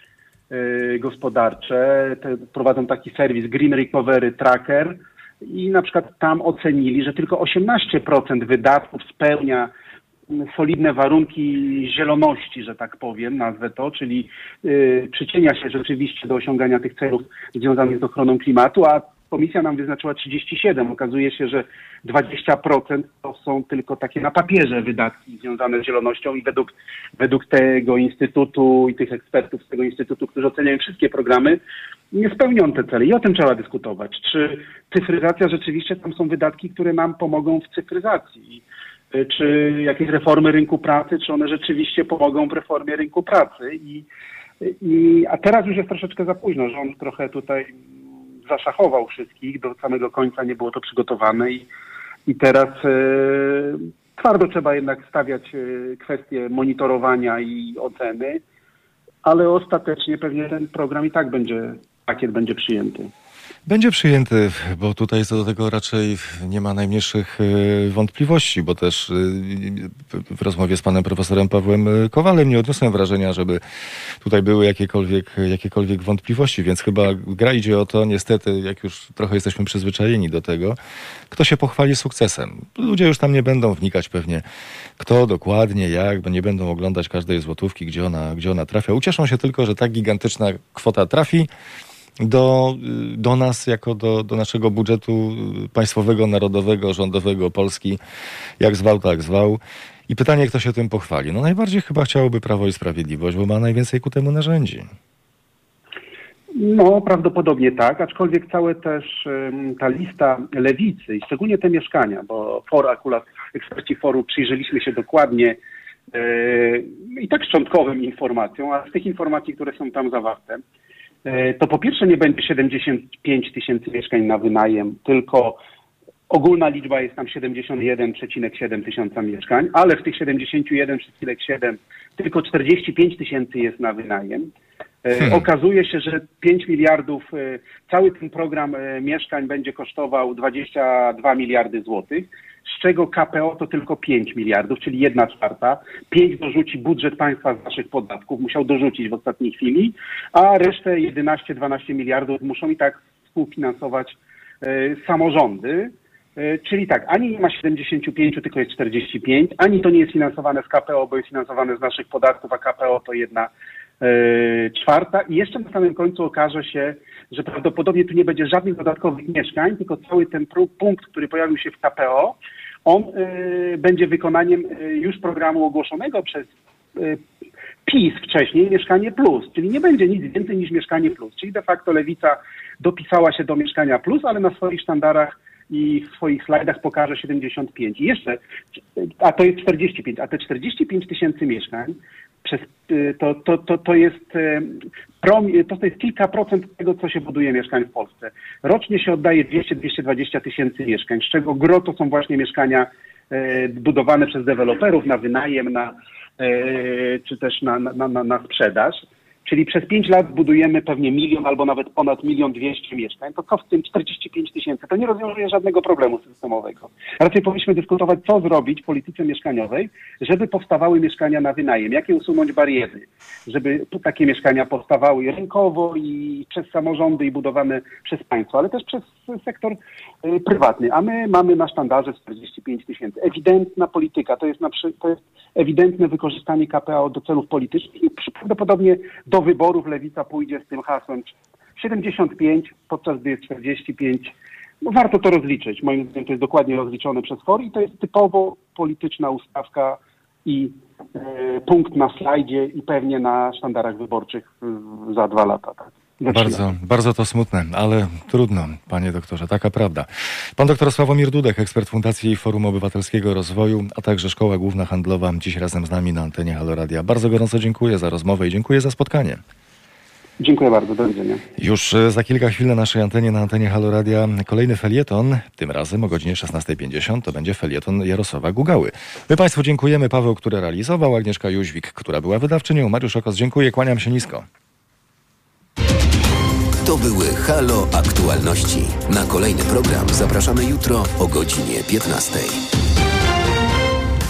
gospodarcze. Te, prowadzą taki serwis Green Recovery Tracker i na przykład tam ocenili, że tylko 18% wydatków spełnia solidne warunki zieloności, że tak powiem, nazwę to, czyli yy, przyczynia się rzeczywiście do osiągania tych celów związanych z ochroną klimatu, a komisja nam wyznaczyła 37. Okazuje się, że 20% to są tylko takie na papierze wydatki związane z zielonością i według, według tego instytutu i tych ekspertów z tego instytutu, którzy oceniają wszystkie programy, nie spełnią te cele. I o tym trzeba dyskutować. Czy cyfryzacja rzeczywiście tam są wydatki, które nam pomogą w cyfryzacji. y, czy jakieś reformy rynku pracy, czy one rzeczywiście pomogą w reformie rynku pracy. I, i, a teraz już jest troszeczkę za późno. Rząd trochę tutaj zaszachował wszystkich, do samego końca nie było to przygotowane i, i teraz e, twardo trzeba jednak stawiać e, kwestie monitorowania i oceny, ale ostatecznie pewnie ten program i tak będzie, pakiet będzie przyjęty. Będzie przyjęty, bo tutaj co do tego raczej nie ma najmniejszych e, wątpliwości, bo też e, w rozmowie z panem profesorem Pawłem Kowalem nie odniosłem wrażenia, żeby tutaj były jakiekolwiek, jakiekolwiek wątpliwości, więc chyba gra idzie o to, niestety, jak już trochę jesteśmy przyzwyczajeni do tego, kto się pochwali sukcesem. Ludzie już tam nie będą wnikać pewnie, kto dokładnie, jak, bo nie będą oglądać każdej złotówki, gdzie ona, gdzie ona trafia. Ucieszą się tylko, że tak gigantyczna kwota trafi do, do nas, jako do, do naszego budżetu państwowego, narodowego, rządowego Polski, jak zwał, tak zwał. I pytanie, kto się tym pochwali? No najbardziej chyba chciałoby Prawo i Sprawiedliwość, bo ma najwięcej ku temu narzędzi. No, prawdopodobnie tak, aczkolwiek całe też ta lista lewicy i szczególnie te mieszkania, bo for akurat eksperci foru przyjrzeliśmy się dokładnie yy, i tak szczątkowym informacjom, a z tych informacji, które są tam zawarte, to po pierwsze nie będzie 75 tysięcy mieszkań na wynajem, tylko ogólna liczba jest tam 71,7 tysiąca mieszkań, ale w tych 71,7 tylko 45 tysięcy jest na wynajem. E, hmm. Okazuje się, że 5 miliardów, e, cały ten program mieszkań będzie kosztował 22 miliardy złotych z czego KPO to tylko 5 miliardów, czyli 1 czwarta. 5 dorzuci budżet państwa z naszych podatków, musiał dorzucić w ostatniej chwili, a resztę 11-12 miliardów muszą i tak współfinansować y, samorządy. Y, czyli tak, ani nie ma 75, tylko jest 45, ani to nie jest finansowane z KPO, bo jest finansowane z naszych podatków, a KPO to jedna y, czwarta. I jeszcze na samym końcu okaże się, że prawdopodobnie tu nie będzie żadnych dodatkowych mieszkań, tylko cały ten punkt, który pojawił się w KPO, on y, będzie wykonaniem y, już programu ogłoszonego przez y, PiS wcześniej, Mieszkanie Plus, czyli nie będzie nic więcej niż Mieszkanie Plus, czyli de facto Lewica dopisała się do Mieszkania Plus, ale na swoich sztandarach i w swoich slajdach pokaże 75. I jeszcze, a to jest 45, a te 45 tysięcy mieszkań przez, y, to, to, to, to, jest y, prom, to jest kilka procent tego, co się buduje mieszkań w Polsce. Rocznie się oddaje 200-220 tysięcy mieszkań, z czego gro to są właśnie mieszkania y, budowane przez deweloperów na wynajem, na, czy też na, na, na, na sprzedaż. Czyli przez 5 lat budujemy pewnie milion albo nawet ponad milion dwieście mieszkań, to co w tym 45 tysięcy? To nie rozwiązuje żadnego problemu systemowego. Raczej powinniśmy dyskutować, co zrobić w polityce mieszkaniowej, żeby powstawały mieszkania na wynajem, jakie usunąć bariery, żeby takie mieszkania powstawały rynkowo i przez samorządy i budowane przez państwo, ale też przez sektor y, prywatny. A my mamy na sztandarze 45 tysięcy. Ewidentna polityka, to jest, na, to jest ewidentne wykorzystanie KPO do celów politycznych i prawdopodobnie do wyborów lewica pójdzie z tym hasłem 75, podczas gdy jest 45. No warto to rozliczyć. Moim zdaniem to jest dokładnie rozliczone przez FOR i to jest typowo polityczna ustawka i e, punkt na slajdzie i pewnie na sztandarach wyborczych za dwa lata. Tak. Bardzo, bardzo to smutne, ale trudno, panie doktorze, taka prawda. Pan doktor Sławomir Dudek, ekspert Fundacji Forum Obywatelskiego Rozwoju, a także Szkoła Główna Handlowa, dziś razem z nami na antenie Haloradia. Bardzo gorąco dziękuję za rozmowę i dziękuję za spotkanie. Dziękuję bardzo, do widzenia. Już e, za kilka chwil na naszej antenie, na antenie Haloradia kolejny felieton, tym razem o godzinie 16.50 to będzie felieton Jarosława Gugały. My Państwu dziękujemy, Paweł, który realizował, Agnieszka Jóźwik, która była wydawczynią, Mariusz Okos, dziękuję, kłaniam się nisko. To były Halo Aktualności. Na kolejny program zapraszamy jutro o godzinie 15.